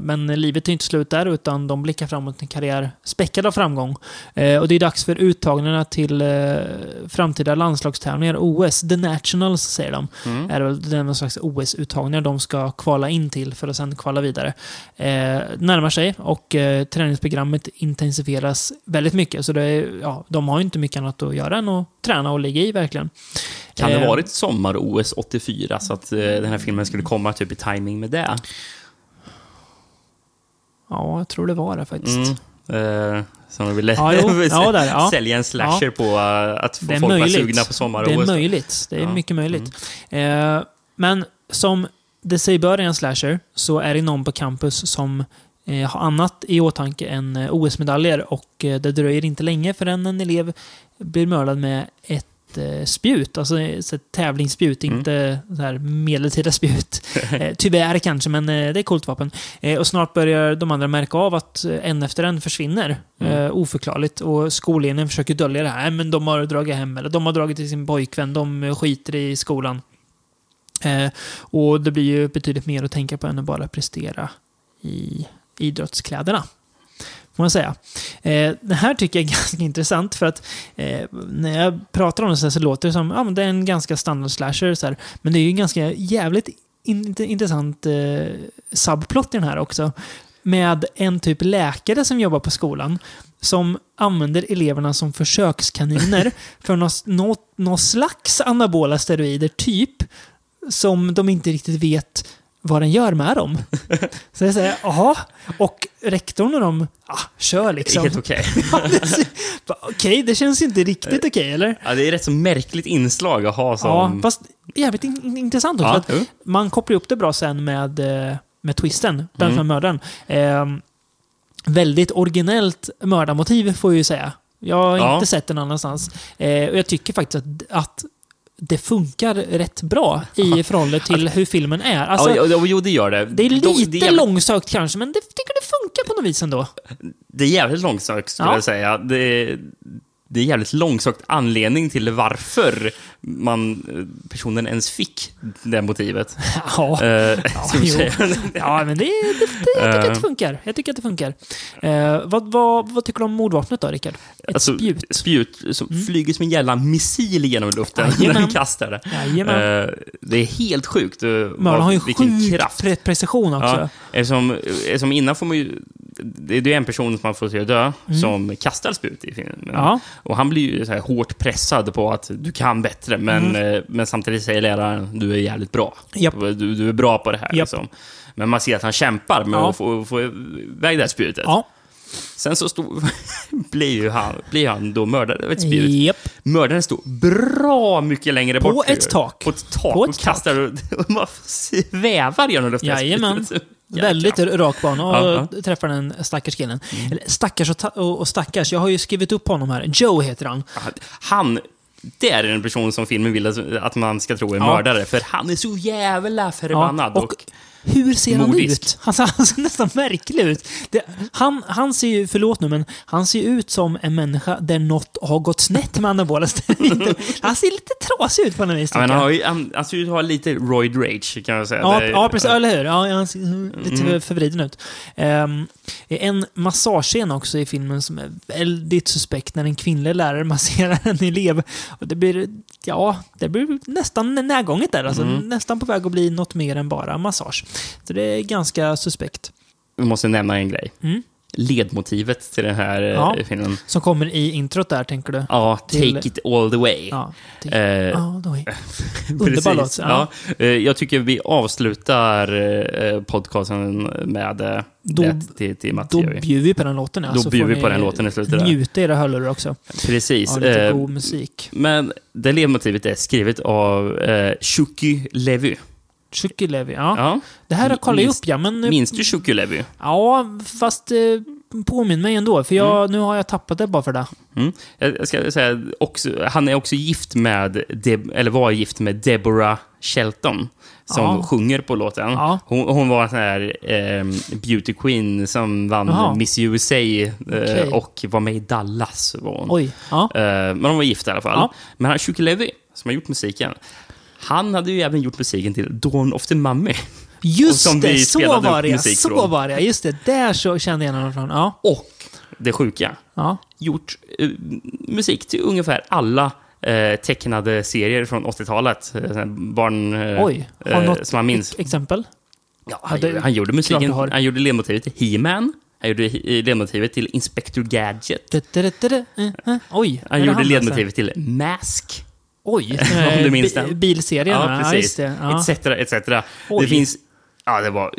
men livet är inte slut där, utan de blickar framåt en karriär späckad av framgång. Eh, och det är dags för uttagningarna till eh, framtida landslagstävlingar, OS. The Nationals, säger de. Mm. Är det väl någon slags OS-uttagningar de ska kvala in till för att sen kvala vidare. Eh, närmar sig och eh, träningsprogrammet intensifieras väldigt mycket. Så det är, ja, de har inte mycket annat att göra än att träna och ligga i verkligen. Kan det Eh, varit sommar-OS 84 så att eh, den här filmen skulle komma typ i timing med det? Ja, jag tror det var det faktiskt. Mm. Eh, som de ville Ja. Ja, där, ja. sälja en slasher på eh, att få folk möjligt. sugna på sommar-OS. Det är möjligt. Det är. Mm. mycket möjligt. Eh, men som det sig bör i en slasher så är det någon på campus som eh, har annat i åtanke än eh, OS-medaljer och eh, det dröjer inte länge förrän en elev blir mördad med ett eh, spjut, alltså eh, så ett tävlingsspjut, Mm. inte så här medeltida spjut. Eh, tyvärr kanske, men eh, det är ett coolt vapen. Eh, och snart börjar de andra märka av att eh, en efter en försvinner. Mm. Eh, oförklarligt. Och skolledningen försöker dölja det här. Men de har dragit hem, eller de har dragit till sin pojkvän, de eh, skiter i skolan. Eh, och det blir ju betydligt mer att tänka på än att bara prestera i idrottskläderna. Får man säga. Eh, det här tycker jag är ganska intressant för att eh, när jag pratar om det så, här så låter det som ja, men det är en ganska standard slasher. Så här, men det är ju en ganska jävligt in, intressant eh, subplot i den här också. Med en typ läkare som jobbar på skolan som använder eleverna som försökskaniner för något slags anabola steroider, typ, som de inte riktigt vet vad den gör med dem. Så jag säger, jaha. Och rektorn och de, ah, kör liksom. helt okej. Bara, Okej, det känns inte riktigt okej, eller? Ja, det är ett så märkligt inslag att ha som... Ja, fast jävligt in, in, intressant också. Ja, jo. man kopplar upp det bra sen med, eh, med twisten, den Mm. mördaren. Eh, väldigt originellt mördarmotiv, får jag ju säga. Jag har Ja. inte sett den annanstans. Eh, och jag tycker faktiskt att, att det funkar rätt bra i förhållande till hur filmen är. Alltså, ja, jo, det gör det. det är lite det är jävligt- långsökt kanske, men det tycker det funkar på något vis ändå. Det är jävligt långsökt, skulle Ja. jag säga. Det det är jävligt långsökt anledning till varför man, eh, personen ens fick det motivet. Ja. Eh, jo. säga. Ja, men det, det, det, jag tycker att Eh. det funkar. Jag tycker att det funkar. Eh, vad, vad, vad tycker du om mordvapnet då, Rickard? Ett Alltså, spjut. Mm. spjut som flyger som en jävla missil genom luften när Jajamän. den kastar det. Eh, det är helt sjukt. eh, vad- har ju vilken sjuk kraft. pre precision också. Ja, eftersom, eftersom innan får man ju... Det är en person som man får se dö som kastar spjut i filmen. Mm. Ja. Och han blir ju så här hårt pressad på att du kan bättre, men, eh, men samtidigt säger läraren du är jävligt bra. Mm. Japp. Du, du är bra på det här. Japp. Liksom. Men man ser att han kämpar med Ja. att få, få iväg det här spjutet. Ja. Sen så stod, blir, ju han, blir han då mördad av ett spjut. Japp. Mördaren står bra mycket längre På bort. ett tak. På ett tak. På ett och kastar och, och man svävar genom luften. Jajamän. Jäklar. Väldigt rak bana och Ja, Mm. träffar den stackars killen. Eller stackars och, och, och stackars, jag har ju skrivit upp honom här. Joe heter han. Han, det är en person som filmen vill att, man ska tro är Ja. mördare, för han är så jävla förbannad. Ja, och hur ser han ut? Ser, han ser nästan märklig ut. Det, han, han ser ju, förlåt nu, men han ser ut som en människa där något har gått snett med anabola steroider. Han ser lite trasig ut på något vis, Ja, men han, har ju- han, han ser ut att ha lite roid rage, kan jag säga. Ja, Det- ja, precis. Eller hur? Ja, han ser lite Mm. förvriden ut. Um, en massagescen också i filmen som är väldigt suspekt när en kvinnlig lärare masserar en elev. Och det blir, ja, det blir nästan närgånget där. Alltså, Mm. Nästan på väg att bli något mer än bara massage. Så det är ganska suspekt. Vi måste nämna en grej. Mm. Ledmotivet till den här Ja. ja. filmen. Som kommer i introt där, tänker du? Ja, Take Till- it all the way. Ja. Eh, Underbar låt. Ja. Ja. Eh, Jag tycker vi avslutar eh, podcasten med eh, Då- det till, till. Då bjuder vi på den låten. ja, Då så bjuder vi på den låten i slutet där. Njuta i era hörlurar också. Precis. Av lite Eh, god musik. Men det ledmotivet är skrivet av eh, Shuki Levy. Chucky Levi, ja. Ja. Det här kollar jag Minns- upp, ja. Men, Minns du Shuki Levy? Ja, fast eh, påminn mig ändå. För jag, nu har jag tappat det bara för det. Mm. Jag ska säga också, han är också gift med, Deb, eller var gift med Deborah Shelton. Som Ja. sjunger på låten. Ja. Hon, hon var en sån här eh, beauty queen som vann Jaha. Miss USA eh, Okej. och var med i Dallas. Var hon. Oj. Ja. Eh, men de var gifta i alla fall. Men han Shuki Levy, som har gjort musiken, han hade ju även gjort musiken till Dawn of the Mummy. Just det, så var det Så från. var det. Just det, där så kände jag honom från. Ja. Och det sjuka, ja. gjort eh, musik till ungefär alla eh, tecknade serier från 80-talet. Eh, såna här barn... Eh, Oj. Har du eh, något som man minns. ex- exempel? Ja, han, Ja, det- han gjorde musiken, han gjorde ledmotivet till He-Man. Han gjorde ledmotivet till Inspector Gadget. Du, du, du. Eh, eh. Oj. Han gjorde alltså? ledmotivet till Mask. Oj. Om du minns den. Bilserien, Ja, precis. Ja. Etc, etc. Oj. Det finns... Ja, det var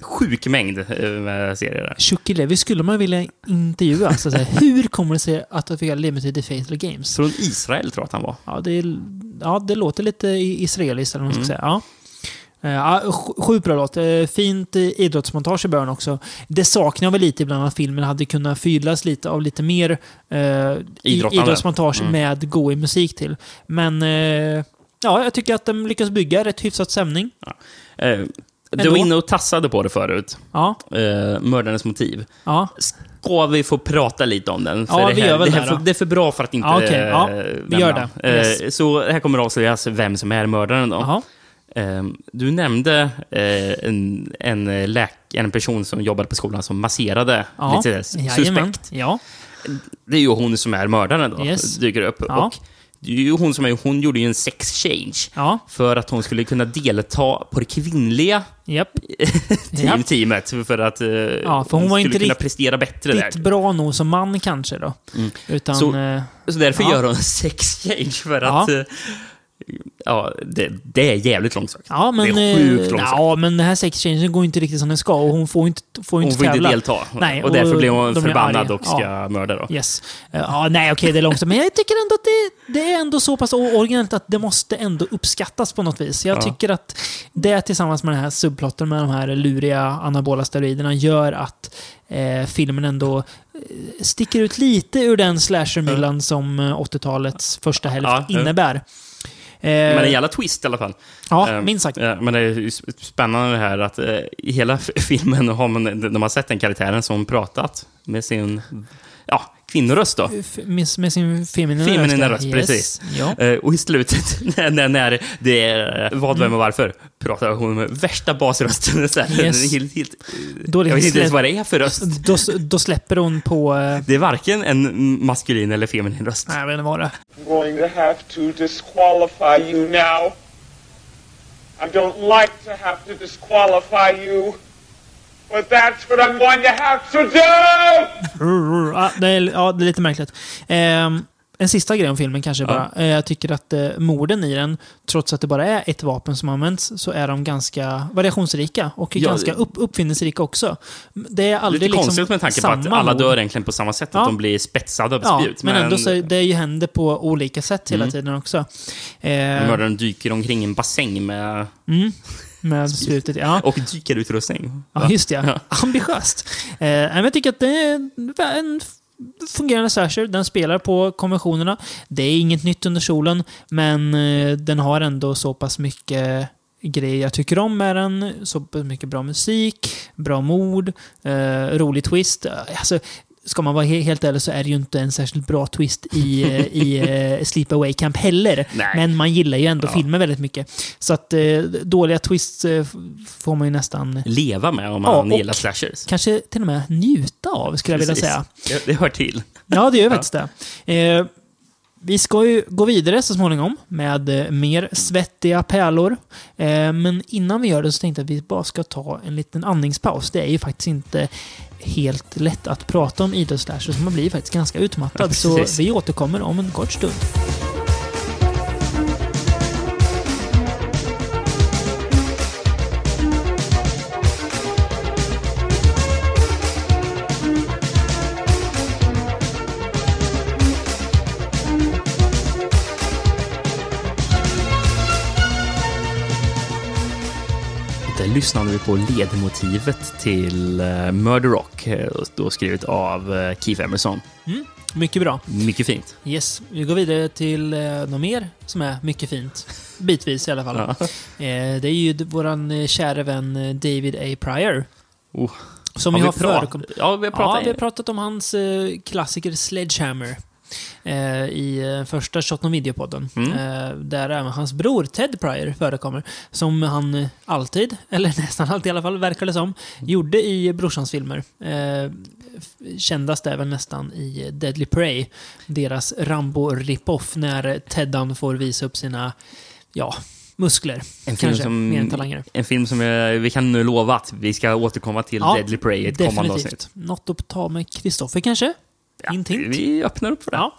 sjuk mängd eh, med serier där. Chucky skulle man vilja intervjua. Så att. Hur kommer det sig att du fick ledmotiv i Fatal Games? Från Israel tror jag att han var. Ja, det, ja, det låter lite i- israeliskt, eller vad man ska Mm. säga. Ja. Ja, sj- Sjukt bra låt. Eh, Fint idrottsmontage i början också. Det saknar jag väl lite ibland att filmen hade kunnat fyllas lite av lite mer Idrottande. idrottsmontage Mm. med god musik till. Men eh, ja, jag tycker att de lyckas bygga rätt hyfsat stämning. Eh, du Ändå. var inne och tassade på det förut. Ja, mördarens motiv. ja. Ska vi få prata lite om den? Ja, det, vi här, gör väl det, det här, för, då. det är för bra för att inte Ja, okej. Ja, vi gör det. Yes. Så här kommer avslöjas vem som är mördaren då. Jaha. Eh, du nämnde eh, en, en, eh, läk, en person som jobbade på skolan som masserade Ja. lite Jajamän. suspekt. Ja. Det är ju hon som är mördaren då, Yes. dyker upp. Ja. Och det är ju hon som är, hon gjorde ju en sex change. Ja. För att hon skulle kunna delta på det kvinnliga Japp. team, teamet. För att eh, Ja, för hon var skulle inte kunna prestera bättre där. Riktigt bra nog som man kanske då. Utan... Så- Så därför Ja. gör hon en sex change för att... Ja, det, det är jävligt långsökt. Ja, men, det är sjukt eh, långsökt. ja, men den här sexchangen går inte riktigt som den ska och hon får inte, får hon inte får inte delta. Nej, och därför och blir hon förbannad och ska Ja. mörda då. Yes. Eh, Ja, nej, okej, det är långsamt. Men jag tycker ändå att det, det är ändå så pass originellt att det måste ändå uppskattas på något vis. Jag Ja. tycker att det tillsammans med den här subplotten med de här luriga anabola steroiderna gör att eh, filmen ändå eh, sticker ut lite ur den slashermyllan som eh, 80-talets första hälft Ja, innebär. Eh, Men en jävla twist i alla fall. ja, Eh, minst sagt. eh, Men det är spännande det här att eh, i hela filmen har man, de har sett den karaktären som pratat med sin ja, kvinnoröst då. F- Med, med sin feminina Feminina röst. röst, precis. Ja. Eh, Och i slutet, när, när, när det är vad, vem och varför, pratar hon med värsta basrösten. Så här. Yes. helt, helt, Då jag vet inte ens vad det är för röst. Då, då släpper hon på... Eh, Det är varken en maskulin eller feminin röst. nej, jag vet inte vad det är. I'm going to have to disqualify you now. I don't like to have to disqualify you, but that's what I'm going to have to do! Ja, det är, ja, det är lite märkligt. Ehm, en sista grej om filmen kanske bara. Eh, Jag tycker att eh, morden i den, trots att det bara är ett vapen som används, så är de ganska variationsrika och Ja, ganska upp, uppfinningsrika också. Det är aldrig Lite liksom konstigt med tanke på att alla mord. dör egentligen på samma sätt, Ja. att de blir spetsade av Ja, spjut. men, ändå så det ju händer på olika sätt hela tiden också. Eh, mördaren dyker omkring i en bassäng med... med slutet, ja. Och dykarutrustning. Ja, just det. Ja. Ambitiöst. Eh, jag tycker att det är en fungerande slasher. Den spelar på konventionerna. Det är inget nytt under solen, men eh, den har ändå så pass mycket grejer jag tycker om med den. Så pass mycket bra musik, bra mord, eh, rolig twist. Alltså, ska man vara he- helt ärlig så är det ju inte en särskilt bra twist i, eh, i eh, Sleepaway Camp heller. Nej. Men man gillar ju ändå Ja. filmer väldigt mycket. Så att eh, dåliga twists får man ju nästan Leva med om Ja, man och- gillar slashers. kanske till och med njuta av, skulle jag vilja Precis. säga. Det, det hör till. Ja, det gör ju faktiskt det. Vi ska ju gå vidare så småningom med eh, mer svettiga pärlor. Eh, men innan vi gör det så tänkte jag att vi bara ska ta en liten andningspaus. Det är ju faktiskt inte helt lätt att prata om idrottsslasher, så man blir faktiskt ganska utmattad. Ja, så vi återkommer om en kort stund. Lyssnade vi på ledmotivet till uh, Murder Rock, eh, då skrivet av uh, Keith Emerson. Mycket bra. Mycket fint. Yes, vi går vidare till eh, något mer som är mycket fint. Bitvis i alla fall. Ja. Eh, det är ju eh, kära vän eh, David A. Pryor. Oh. Som Har vi har förekommit... Ja, vi har Ja, pratat... vi har pratat om hans eh, klassiker Sledgehammer. Eh, I eh, första Shot on Video-podden. Mm. Eh, där även hans bror Ted Pryor förekommer. Som han alltid, eller nästan alltid i alla fall, verkar det som, gjorde i brorsans filmer. Kändast är väl nästan i Deadly Prey. Deras Rambo-rip-off när Teddan får visa upp sina, ja, muskler. En film, Kanske, som, en film som vi, kan nu lova att vi ska återkomma till Ja, Deadly Prey i ett kommande avsnitt. Något att ta med Kristoffer kanske? Ja, hint. vi öppnar upp för det. Ja.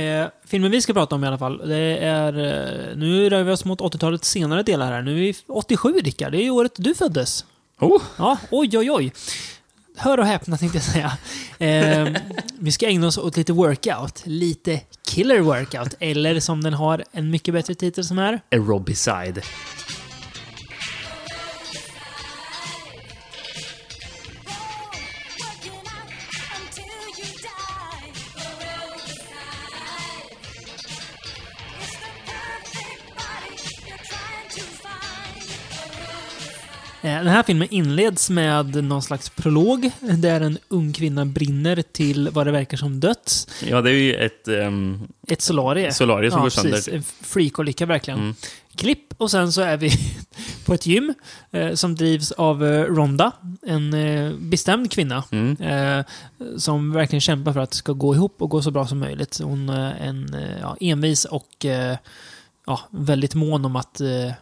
Eh, filmen vi ska prata om i alla fall, det är... Eh, nu rör vi oss mot 80-talets senare delar här. Nu är vi 87, Rickard. Det är året du föddes. Oh, Ja, oj, oj, oj. Hör och häpna tänkte jag säga. Eh, vi ska ägna oss åt lite workout. Lite killer workout. Eller som den har en mycket bättre titel som är... Aerobicide. Den här filmen inleds med någon slags prolog där en ung kvinna brinner till vad det verkar som döds. Ja, det är ju ett... ehm, Ett solarie. Solarie som går sönder. precis. En freakolycka verkligen. Mm. Klipp och sen så är vi på ett gym eh, som drivs av eh, Ronda, en eh, bestämd kvinna. mm. Eh, som verkligen kämpar för att det ska gå ihop och gå så bra som möjligt. Hon är en eh, ja, envis och eh, ja, väldigt mån om att, eh,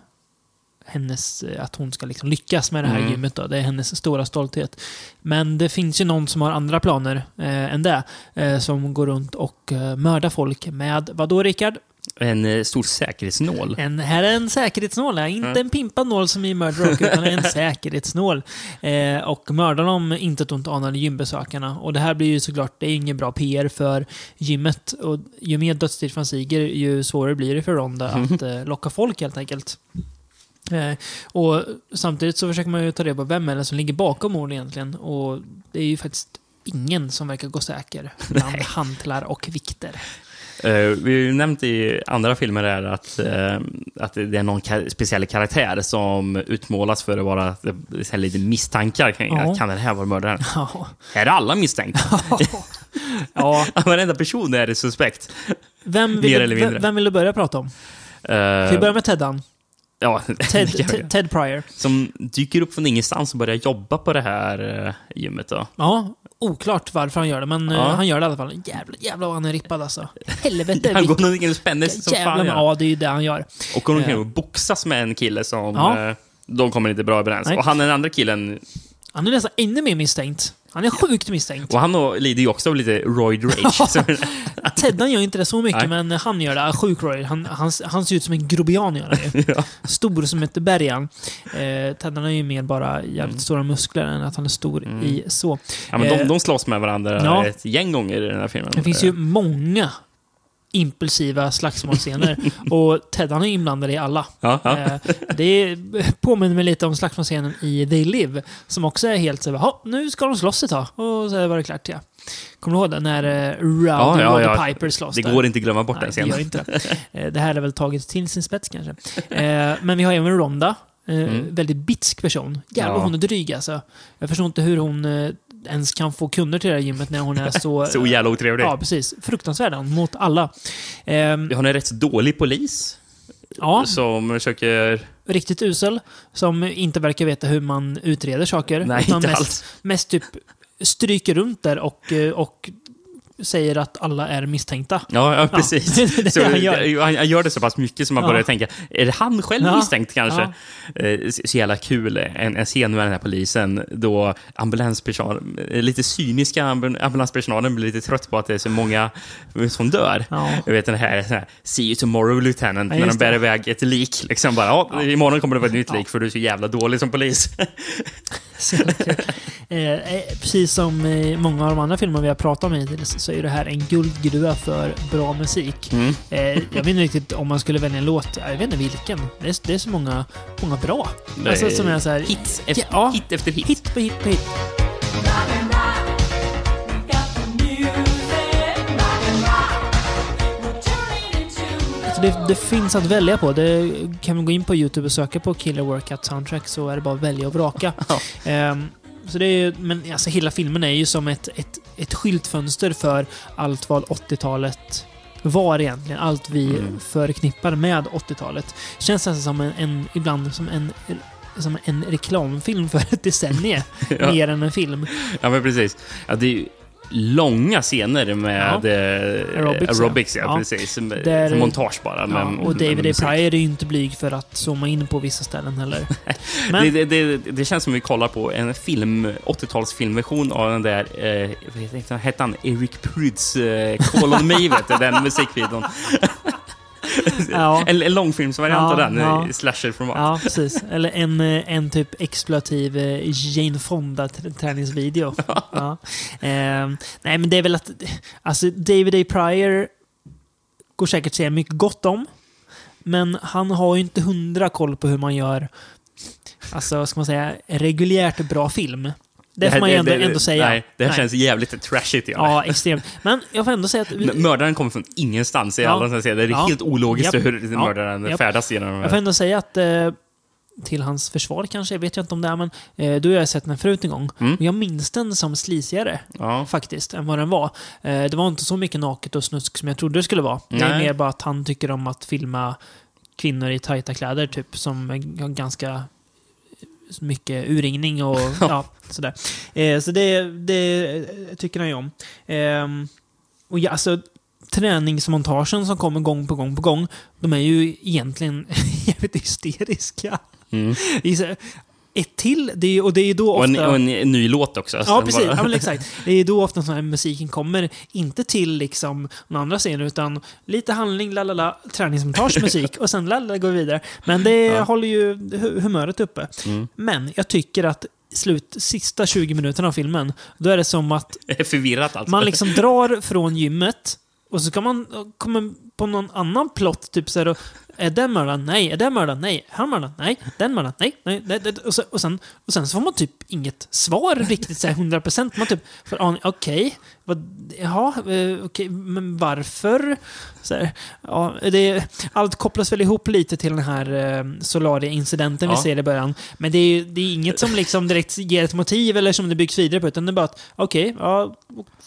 hennes, eh, att hon ska liksom lyckas med det här Mm. gymmet. Då. Det är hennes stora stolthet. Men det finns ju någon som har andra planer eh, än det. Eh, som går runt och eh, mördar folk med, vad då Rickard? En eh, stor säkerhetsnål. En, här är en säkerhetsnål. ja. Inte Mm. en pimpad nål som i Murder Rock, utan en säkerhetsnål. Eh, och mördar de inte ett ont anande gymbesökarna. Och det här blir ju såklart, det är ingen bra PR för gymmet. Och ju mer dödstid stiger, ju svårare blir det för Ronda att eh, locka folk helt enkelt. Eh, och samtidigt så försöker man ju ta reda på vem är det som ligger bakom morden egentligen. Och det är ju faktiskt ingen som verkar gå säker bland hantlar och vikter. Eh, vi har ju nämnt i andra filmer här att, eh, att det är någon ka- speciell karaktär som utmålas för att vara så lite misstankar. Kan, Ja. kan den här vara mördaren? Ja. Här är alla misstänkta. ja. Varenda person är suspekt. Vem Mer vill, eller mindre. vem, vill du börja prata om? Ska vi börja med Teddan? Ja, Ted. Ted, Pryor. Som dyker upp från ingenstans och börjar jobba på det här eh, gymmet. Då. Ja, oklart varför han gör det, men Ja. eh, han gör det i alla fall. Jävlar, jävlar vad han är rippad alltså. Helvete. Han går omkring och spänner sig som fan. Ja. ja, det är ju det han gör. Och går omkring Eh. och boxas med en kille som... Ja. eh, De kommer inte bra överens. Nej. Och han den andra killen, Han är nästan ännu mer misstänkt. Han är sjukt misstänkt. och han då lider ju också av lite roid rage. Teddan gör inte det så mycket, Nej. men han gör det. Sjuk Roy. Han, han, han ser ut som en grobian gör ju. ja. Stor som ett berg. Eh, Teddan är ju mer bara jävligt stora muskler än att han är stor Mm. i så. Ja, men de, Eh, de slåss med varandra ja. ett gäng gånger i den här filmen. Det finns ju många impulsiva slagsmålscener. och Ted han är inblandad i alla. Ja, ja. Eh, det är, påminner mig lite om slagsmålscenen i They Live. Som också är helt så "Ja, nu ska de slåss ett tag. Och så var det klart, ja. Kommer du ihåg det? När uh, Rowdy Ja, ja, ja. Piper slåss Det där. går inte att glömma bort Nej, den det gör scenen. inte det. Eh, Det här är väl taget till sin spets kanske. Eh, Men vi har även Ronda. Eh, Mm. Väldigt bitsk person. Jävlar Ja. hon är dryg alltså. Jag förstår inte hur hon eh, ens kan få kunder till det här gymmet när hon är så... Så jävla otrevlig. Ja, precis. Fruktansvärd mot alla. Ehm, Vi har en rätt dålig polis ja, som försöker... riktigt usel. Som inte verkar veta hur man utreder saker. Nej, utan inte mest, alls. mest typ stryker runt där och, eh, och säger att alla är misstänkta. Ja, ja precis. det det så, han gör. han, han gör det så pass mycket som man Ja. börjar tänka, är det han själv Ja. misstänkt kanske? Eh, så jävla kul, en, en scen med den här polisen då ambulanspersonal, eh, lite cyniska ambul- ambulanspersonalen blir lite trött på att det är så många som dör. Ja. Jag vet den här, så här See you tomorrow lieutenant, Ja, när de bär det. iväg ett lik. Liksom bara, ja, imorgon kommer det vara ett nytt lik för du är så jävla dålig som polis. Så kul. eh, eh, precis som många av de andra filmer vi har pratat om hittills så är det här en guldgruva för bra musik. Mm. Eh, jag vet inte riktigt om man skulle välja en låt. Jag vet inte vilken. Det är, det är så många, många bra. Alltså, som är så här, Hits efter, Ja. hit efter hit. hit på hit på hit. Alltså det, det finns att välja på. Det kan man gå in på YouTube och söka på Killer Workout Soundtrack så är det bara att välja och vraka. Ja. Ehm, så det är men alltså hela filmen är ju som ett, ett, ett skyltfönster för allt vad 80-talet var egentligen. Allt vi Mm. förknippar med 80-talet. Känns nästan som en, en, ibland som en, som en reklamfilm för ett decennium. Ja. Mer än en film. Ja, men precis. Ja, det långa scener med Ja. eh, Aerobics, aerobics, ja. Ja. precis. Där- montage bara. Ja, Men, och David A. Pryor är ju inte blyg för att zooma in på vissa ställen heller. Men, Det, det, det, det känns som vi kollar på en film, 80-talsfilmversion av den där, eh, vad hette han? Eric Pryds eh, Call on Me, vet du, den musikvideon. ja, En, en långfilmsvariant av den, ja. i slasher-format. ja, precis. Eller en, eh, en typ exploativ eh, Jane Fonda-träningsvideo. Ja. Ehm, nej, men det är väl att... Alltså, David A. Pryor går säkert att säga mycket gott om. Men han har ju inte hundra koll på hur man gör, alltså, ska man säga, reguljärt bra film. Det, får här- man ju ändå, det- ändå säga. Nej, det här Nej. känns jävligt trashigt. Ja. Ja, extremt. Men jag får ändå säga att... M- Mördaren kommer från ingenstans i Ja. alla scener. Det är Ja. helt ologiskt Japp. hur Ja. mördaren Japp. färdas genom de Jag får ändå säga att eh, till hans försvar kanske, jag vet ju inte om det är, men eh, då har jag sett den förut en gång. Mm. Och jag minns den som slisigare, Ja. faktiskt, än vad den var. Eh, det var inte så mycket naket och snusk som jag trodde det skulle vara. Det är Nej. mer bara att han tycker om att filma kvinnor i tajta kläder, typ, som har ganska mycket urringning och ja, sådär. Eh, så det, det tycker han ju om. Ehm, och ja, alltså, träningsmontagen som kommer gång på gång på gång, de är ju egentligen jävligt hysteriska. Mm. Ett till, det är, och det är då Och, ofta... en, och en, ny låt också. Ja, Så precis. bara- Ja, exakt. Det är då ofta sån här musiken kommer, inte till liksom någon andra scener, utan lite handling, lalala, träningsmontage, musik och sen lalala går vi vidare. Men det Ja. håller ju hu- humöret uppe. Mm. Men jag tycker att slut, sista 20 minuterna av filmen, då är det som att Det förvirrat alltså. man liksom drar från gymmet och så ska man komma på någon annan plott, typ så här, och, är den mördaren? Nej. Är den mördaren? Nej. Han mördaren? Nej. Den mördaren? Nej. Nej. nej, nej. Och, så, och, sen, och sen så får man typ inget svar riktigt så här 100%. Man typ får aning, okej, vad, jaha, eh, okej, men varför? Så här, ja, det, allt kopplas väl ihop lite till den här eh, Solaria-incidenten vi Ja. ser i början. Men det är, det är inget som liksom direkt ger ett motiv eller som det byggs vidare på, utan det är bara att okej, ja,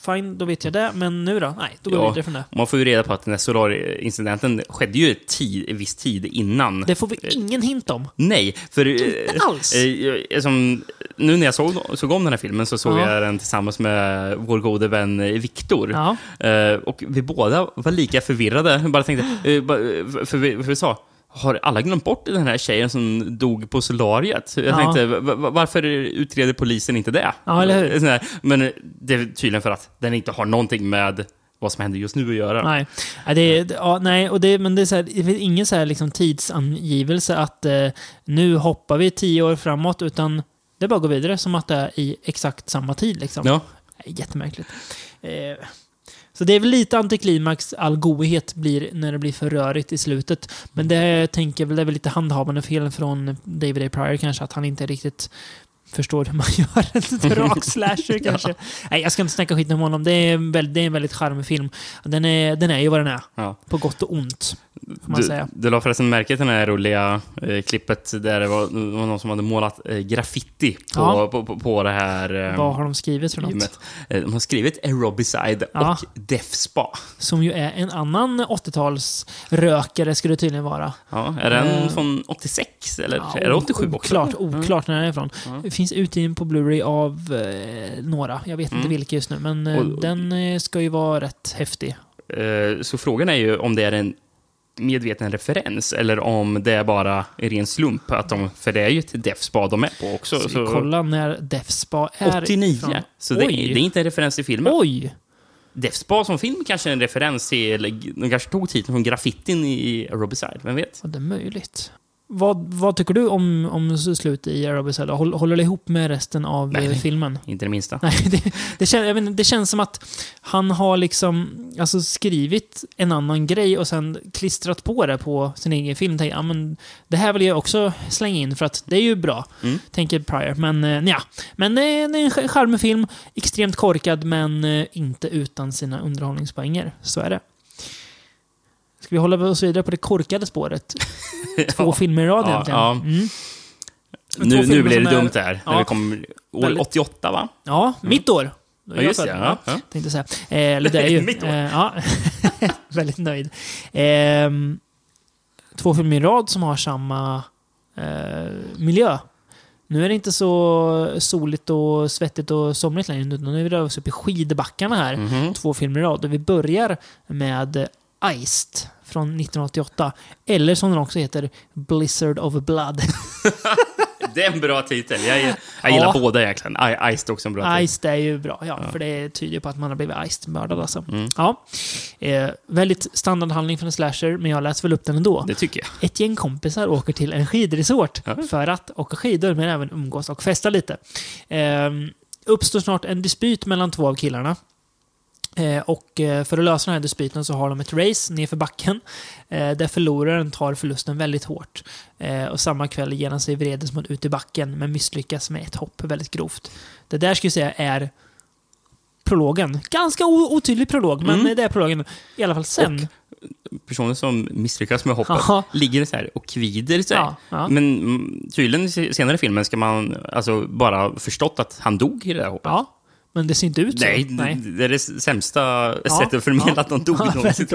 fine, då vet jag det, men nu då? Nej, då går vi Ja. vidare från det. Man får ju reda på att den här Solar-incidenten skedde ju tid, viss tid innan. Det får vi ingen hint om. Nej, för... Inte alls. Eh, eh, som, nu när jag såg, såg om den här filmen så såg Ja. jag den tillsammans med vår gode vän eh, Viktor. Ja. Eh, och vi båda var lika förvirrade. Bara tänkte, eh, eh, för, vi, för vi sa, har alla glömt bort den här tjejen som dog på solariet? Jag Ja. tänkte, va- va- varför utreder polisen inte det? Ja, eller hur? Men det är tydligen för att den inte har någonting med vad som händer just nu att göra. Nej, ja, det, är- ja, nej och det, men det är, så här, det finns ingen så här liksom tidsangivelse att eh, nu hoppar vi tio år framåt, utan det är bara att gå vidare som att det är i exakt samma tid. Liksom. Ja. Jättemärkligt. Eh, så det är väl lite antiklimax all godhet blir när det blir för rörigt i slutet. Men det tänker jag väl, det är väl lite handhavande fel från David A. Pryor kanske, att han inte riktigt förstår hur man gör en rak slasher kanske. Nej, jag ska inte snacka skit om honom. Det är en väldigt, det är en väldigt charmig film. Den är, den är ju vad den är. Ja. På gott och ont, får man Du, säga. du la förresten märke till det här roliga eh, klippet där det var, det var någon som hade målat eh, graffiti på, Ja. på, på, på det här eh, Vad har de skrivit för något? Eh, de har skrivit Aerobicide Ja. och Death Spa. Som ju är en annan 80-tals rökare skulle det tydligen vara. Ja, är den Eh. från 86 eller Ja, är det 87 också? Oklart, oklart när den är ifrån. Det finns utgiven på Blu-ray av eh, några. Jag vet inte Mm. vilka just nu, men eh, Och- den eh, ska ju vara rätt häftig. Eh, Så frågan är ju om det är en medveten referens eller om det är bara en ren slump. Att de, för det är ju ett Death Spa de är på också. Så, Så, vi kollar när Death Spa är 89. ifrån. Så det, är- det är inte en referens till filmen. Oj! Death Spa som film kanske är en referens till... De kanske tog titeln från graffitin i Aerobicide, vem vet? Ja, det är möjligt. Vad, vad tycker du om, om slut i Aerobicide? Håller, håller det ihop med resten av Nej. eh, filmen? Inte det minsta. Nej, det, det, kän, inte, det känns som att han har liksom alltså skrivit en annan grej och sen klistrat på det på sin egen film. Tänker, ja, men det här vill jag också slänga in för att det är ju bra, Mm. tänker Pryor. Men eh, ja, men det är, det är en ch- charmig film. Extremt korkad, men eh, inte utan sina underhållningspoänger. Så är det. Ska vi hålla oss vidare på det korkade spåret? Två filmer i rad Ja, egentligen. ja. Mm. Nu, nu blir det som är- dumt där. Ja. När vi kommer år Väldigt- 88, va? Ja, mitt år. Ja, just det. Ja. Ja. Tänkte säga. Eh, eller det är ju... Mitt år. eh, ja, väldigt nöjd. Ehm, två filmer i rad som har samma eh, miljö. Nu är det inte så soligt och svettigt och somrigt längre, utan nu är vi oss upp i skidbackarna här. Mhm. Två filmer i rad. Och vi börjar med Iced från 1988. Eller som den också heter, Blizzard of Blood. Det är en bra titel. Jag, jag gillar Ja. båda egentligen. I- Iced är också en bra titel. Iced är ju bra, ja, För det tyder på att man har blivit Iced-mördad alltså. Mm. Ja. Eh, väldigt standardhandling för en slasher, men jag läser väl upp den ändå. Det tycker jag. Ett gäng kompisar åker till en skidresort Ja. för att åka skidor, men även umgås och festa lite. Eh, uppstår snart en dispyt mellan två av killarna. Eh, och eh, för att lösa den här dispyten så har de ett race nerför backen eh, där förloraren tar förlusten väldigt hårt. Och samma kväll ger han sig vredesmod ut i backen men misslyckas med ett hopp väldigt grovt. Det där skulle jag säga är prologen. Ganska otydlig prolog, men Mm. det är prologen. I alla fall sen. personen som misslyckas med hoppet Ja. ligger så här och kvider sig. Ja, ja. Men mm, tydligen se- senare i filmen ska man alltså bara ha förstått att han dog i det där hoppet. Ja, men det ser inte ut så. Nej, det är det sämsta Ja, sättet att förmedla ja. att någon dog Ja, någonsin.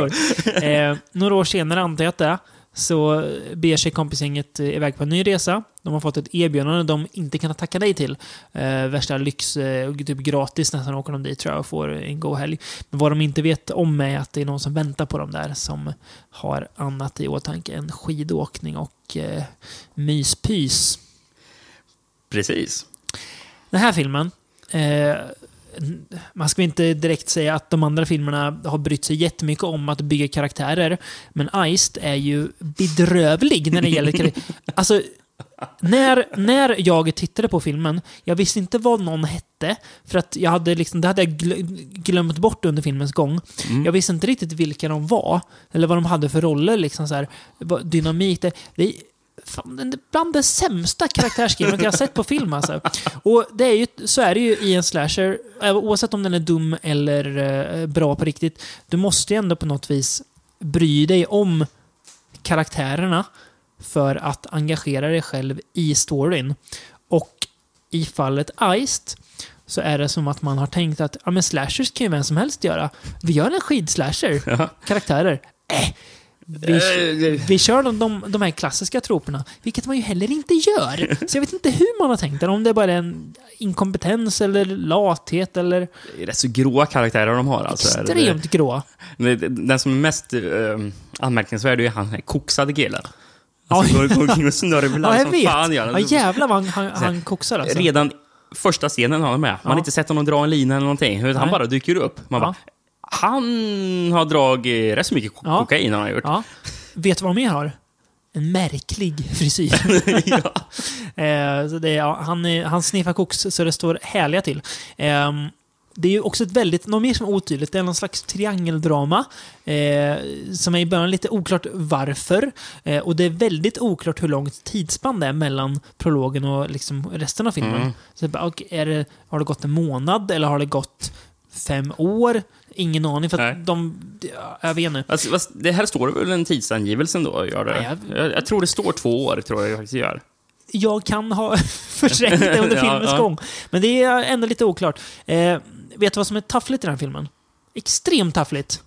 eh, några år senare, antar jag att det är, så beger sig kompisgänget iväg på en ny resa. De har fått ett erbjudande de inte kan tacka nej till. Eh, värsta lyx, eh, typ gratis nästan åker de dit tror jag och får en god helg. Men vad de inte vet om är att det är någon som väntar på dem där som har annat i åtanke än skidåkning och eh, myspys. Precis. Den här filmen, eh, man ska inte direkt säga att de andra filmerna har brytt sig jättemycket om att bygga karaktärer. Men Iced är ju bedrövlig när det gäller. Alltså, när, när jag tittade på filmen, jag visste inte vad någon hette. För att jag hade liksom, det hade jag gl- glömt bort under filmens gång. Jag visste inte riktigt vilka de var. Eller vad de hade för roller. Liksom så här. Det, det, fan, bland det sämsta karaktärsskrivandet jag har sett på film alltså. Och det är ju, så är det ju i en slasher, oavsett om den är dum eller eh, bra på riktigt. Du måste ju ändå på något vis bry dig om karaktärerna för att engagera dig själv i storyn. Och i fallet Iced så är det som att man har tänkt att ja, men slashers kan ju vem som helst göra. Vi gör en skidslasher. Karaktärer. Äh, vi, vi kör de, de, de här klassiska troperna, vilket man ju heller inte gör. Så jag vet inte hur man har tänkt det. Om det bara är en inkompetens eller lathet eller Det är rätt så gråa karaktärer de har. Alltså. extremt grå. Det- det- Den som är mest eh, anmärkningsvärd är han här koksade killen. Ja. Alltså, går, går omkring och snörvlar Ja, som vet. fan gör han. Ja, jävlar vad han, han, han koksar alltså. Redan första scenen har han med. Man Ja. har inte sett honom dra en lina eller någonting. Han Nej. bara dyker upp. Man Ja. bara, han har dragit rätt så mycket ko- Ja. kokain han har gjort. Ja. Vet du vad de mer har? En märklig frisyr. eh, så det ja, han, han sniffar koks så det står härliga till. Ehm, det är ju också ett väldigt, något mer som är otydligt, det är någon slags triangeldrama. Eh, som är i början lite oklart varför. Eh, och det är väldigt oklart hur långt tidsspann det är mellan prologen och liksom resten av filmen. Mm. Så är det, har det gått en månad eller har det gått fem år? Ingen aning, för att de... ja, Jag vet inte. Alltså, det här står väl en tidsangivelsen då? Gör det? Nej, jag... Jag, tror det står två år, tror jag faktiskt gör. jag kan ha förträngt det under Ja, filmens ja. gång. Men det är ändå lite oklart. Eh, vet du vad som är taffligt i den här filmen? Extremt taffligt.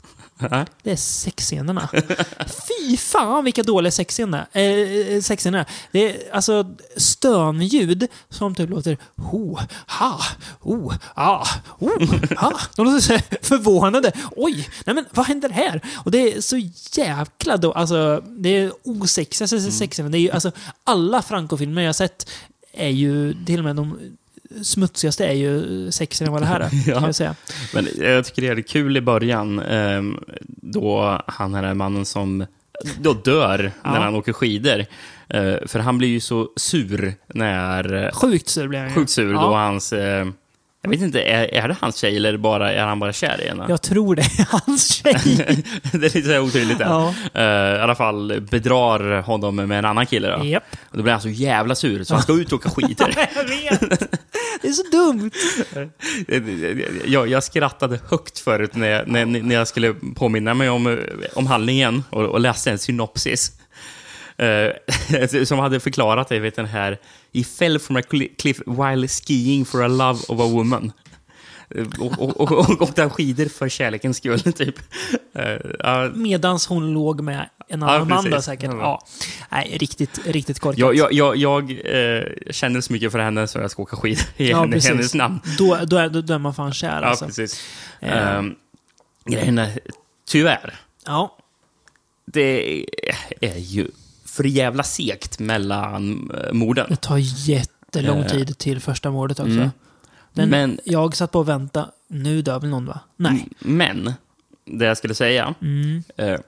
Nej. Det är sexscenerna. Fy fan vilka dåliga sexscener eh, eh sexscener är. Det är alltså stönljud som typ låter ho, ha, ho, ah, ho, ha. De låter så förvånade. Oj, nej men vad händer här? Och det är så jäkla då, alltså det är osexigaste sexscener. Det är ju, alltså alla Franco-filmer jag har sett är ju, till och med de smutsigaste är ju sexigare än vad det här är, Ja. jag säga. Men jag tycker det är kul i början, ehm, då han är den mannen som då dör Ja. när han åker skidor. Eh, för han blir ju så sur när... Sjukt sur blir han ju. Sjukt sur Ja. då hans... jag vet inte, är, är det hans tjej eller bara, är han bara kär i henne? Jag tror det är hans tjej. det är lite så otydligt där. Ja. Eh, I alla fall bedrar honom med en annan kille. Då. Japp. Och då blir han så jävla sur så han ska ut och åka skidor. Jag vet. Det är så dumt. jag, jag skrattade högt förut när jag, när, när jag skulle påminna mig om, om handlingen och, och läste en synopsis. Eh, som hade förklarat det, vet den här He fell from a cli- cliff while skiing for a love of a woman. Eh, Och, och, och, åkte skidor för kärlekens skull, typ. Ja, Medans hon låg med en Ja, annan man då säkert. Ja. Ja. Nej, riktigt, riktigt korkat. jag jag, jag, jag eh, känner så mycket för henne så jag ska åka skidor i Ja, henne, hennes namn. Då, då, är, då, då är man fan kär Ja, alltså. precis. Eh. Um, grejen är, tyvärr, Ja. det är ju för jävla segt mellan eh, morden. Det tar jättelång Eh. tid till första mordet också. Mm. Den, Men- Jag satt på och väntade. Nu dör väl någon va? Nej. Men, det jag skulle säga, Mm. eh,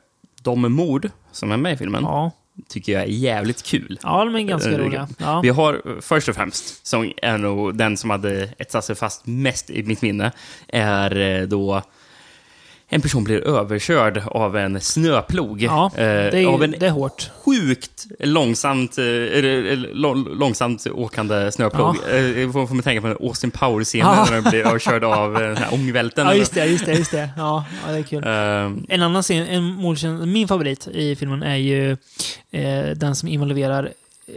de mord som är med i filmen Ja. tycker jag är jävligt kul. ja, de är ganska roliga. Ja. Vi har först och främst, som är nog den som hade etsat sig fast mest i mitt minne, är då en person blir överkörd av en snöplog. Ja, eh, det är, av en det är hårt. sjukt långsamt, eh, långsamt åkande snöplog. Ja. Eh, får, får man tänka på en Austin Powers-scenen Ja. när den blir överkörd av eh, den här ångvälten. Ja, just det, just det, just det. Ja, ja det är kul. Ehm, En annan scen, en mordschen, min favorit i filmen är ju eh, den som involverar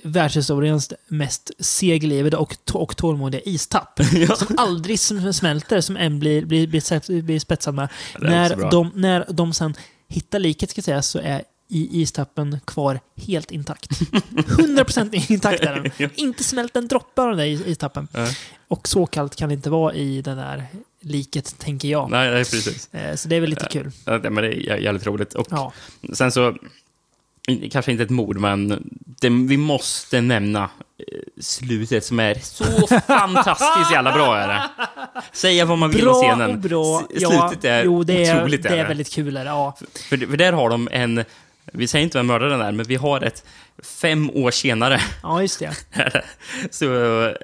världshistoriens mest seglivade och, och tålmodiga istapp. Som aldrig sm- smälter, som en blir, blir, blir, blir spetsad med. När de, när de sen hittar liket, ska sägas, så är i istappen kvar helt intakt. 100% intakt är den. Ja. Inte smält en droppe av den där is- istappen. Nej. Och så kallt kan det inte vara i det där liket, tänker jag. nej, nej, precis. Eh, Så det är väl lite kul. Ja, men det är jä- jävligt roligt. Och Ja. sen så, kanske inte ett mord, men det, vi måste nämna eh, slutet som är så fantastiskt jävla bra. Är det. Säga vad man vill om scenen. bra. Slutet är jo, det är, otroligt. det är väldigt kul. Är det. Ja. För, för där har de en, vi säger inte vem mördaren är, men vi har ett fem år senare ja, just det. så eh,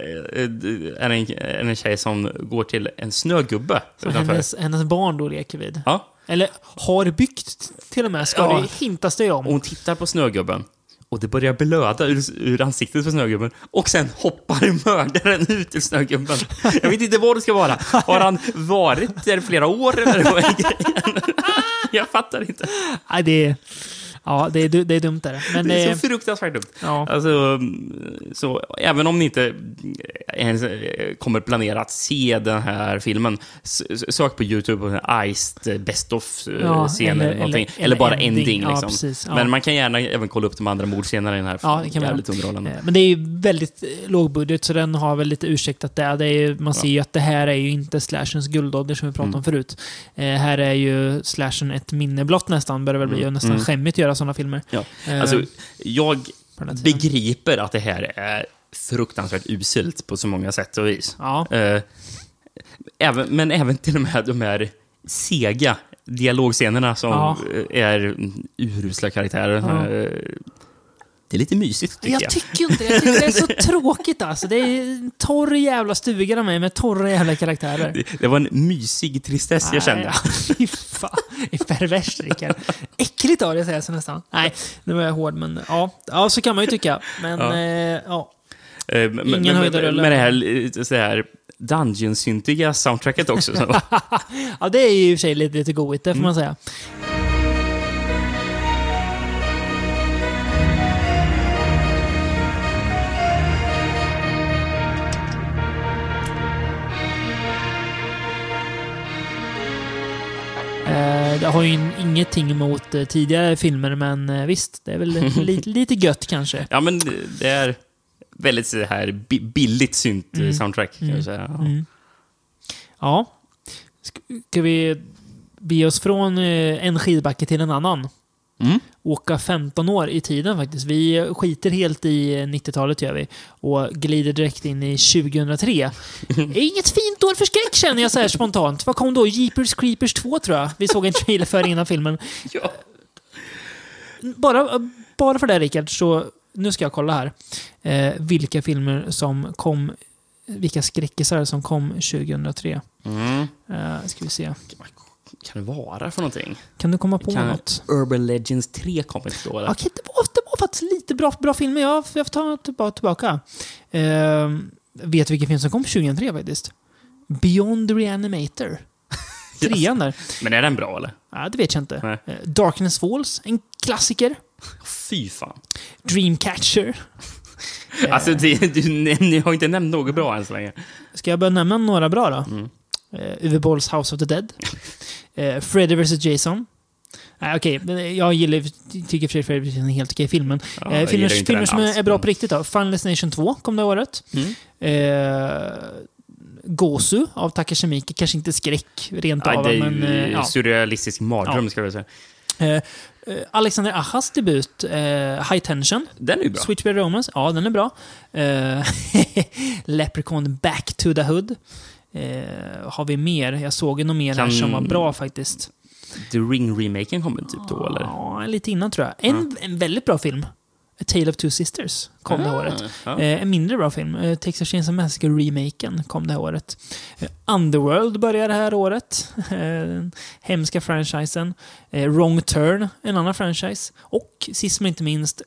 är det en, är en tjej som går till en snögubbe Som hennes, hennes barn då leker vid. Ja, Eller har byggt till och med, ska Ja. det hintas det om. och hon tittar på snögubben. Och det börjar blöda ur, ur ansiktet på snögubben. Och sen hoppar mördaren ut ur snögubben. Jag vet inte vad det ska vara. Har han varit där flera år eller vad är grejen? Jag fattar inte. Nej, det är, ja, det är, det är dumt. Är det. Men Det är det, så fruktansvärt dumt. ja. Alltså, så även om ni inte ens eh, kommer planera att se den här filmen, sök på YouTube på Iced Best of-scen Ja, eller, eller- eller- bara ending. ending. Ja, liksom. precis, ja. Men man kan gärna även kolla upp de andra mordscenerna i den här Ja, det kan Jävligt underhållande. Eh, Men det är ju väldigt eh, lågbudget, så den har väl lite ursäktat det. det är man ser ju att det här är ju inte slashens guldålder som vi pratade Mm. om förut. Eh, här är ju slashen ett minne blott nästan, börjar väl bli. Mm. Nästan Mm. skämmigt att göra sådana filmer. Ja. Eh, Alltså, jag här tiden. begriper att det här är fruktansvärt uselt på så många sätt och vis. Ja. Eh, även, men även till och med de här sega dialogscenerna som Ja. eh, är urusla karaktärer. Ja. Det är lite mysigt tycker jag. Jag tycker inte det. Jag tycker det är så tråkigt alltså. Det är en torr jävla stuga av mig med torra jävla karaktärer. Det, det var en mysig tristess jag kände. Ja, Fy fan. Det är perverst, Rickard. Äckligt av det säger jag nästan. Nej, nu var jag hård, men ja. Ja, så kan man ju tycka. Men Ja. Eh, ja. Eh, men- Ingen men- höjdarrulle. Med det här, eh, så här Dungeon-syntiga soundtracket också. Så, ja, det är ju i och för sig lite, lite goigt, det får man säga. Eh, Det har ju in- ingenting emot eh, tidigare filmer, men eh, visst, det är väl lite, lite gött kanske. ja, men det- är väldigt så här bi- billigt synt-soundtrack. Kan jag säga. Ja. Mm. Ja. Sk- Ska vi bege oss från eh, en skidbacke till en annan? Mm. Åka 15 år i tiden faktiskt. Vi skiter helt i eh, 90-talet gör vi. Och glider direkt in i 2003. Det är inget fint år för skräck känner jag så här spontant. Vad kom då? Jeepers Creepers 2 tror jag. Vi såg en trailer för innan filmen. Ja. Bara, bara för det Rickard, så nu ska jag kolla här. Eh, vilka filmer som kom, vilka skräckisar som kom 2003. Mm. Eh, ska vi se. Kan det vara för någonting? Kan du komma på Kan något? Urban Legends 3 kommit då? eller? Okej, det, var, det var faktiskt lite bra, bra filmer. Jag, jag får ta tillbaka. tillbaka. Eh, vet du vilken film som kom 2003 faktiskt? Beyond Reanimator. Trean där. Men är den bra eller? Ja, det vet jag inte. Nej. Eh, Darkness Falls, en klassiker. Fy fan. Dreamcatcher. Alltså, det, du, ni har inte nämnt något bra än så länge. Ska jag börja nämna några bra då? Mm. Eh, Uwe Bolls House of the Dead. Eh, Freddy vs Jason. Nej, okej. men Jag gillar, tycker Freddy Jason är en helt okej film. Men, Ja, eh, filmer filmer som är, alls, är bra på riktigt då. Final Destination 2 kom det året. Mm. Eh, Gosu av Takashi Miike. Kanske inte skräck rent Ja, av, det är men... eh, ja. surrealistisk mardröm Ja. ska jag säga. Eh, eh, Alexander Achas debut, eh, High Tension. Den är ju bra. Switchblade Romance, ja den är bra. Eh, Leprechaun Back to the Hood. Eh, har vi mer? Jag såg nog mer här Kan- som var bra faktiskt. The Ring-remaken kommer typ då eller? Ja, lite innan tror jag. En, en väldigt bra film. A Tale of Two Sisters kom det här Ah, året. ja. Eh, en mindre bra film. Eh, Texas Chainsaw Massacre-remaken kom det här året. Eh, Underworld börjar det här året. Eh, hemska franchisen. Eh, Wrong Turn, en annan franchise. Och sist men inte minst,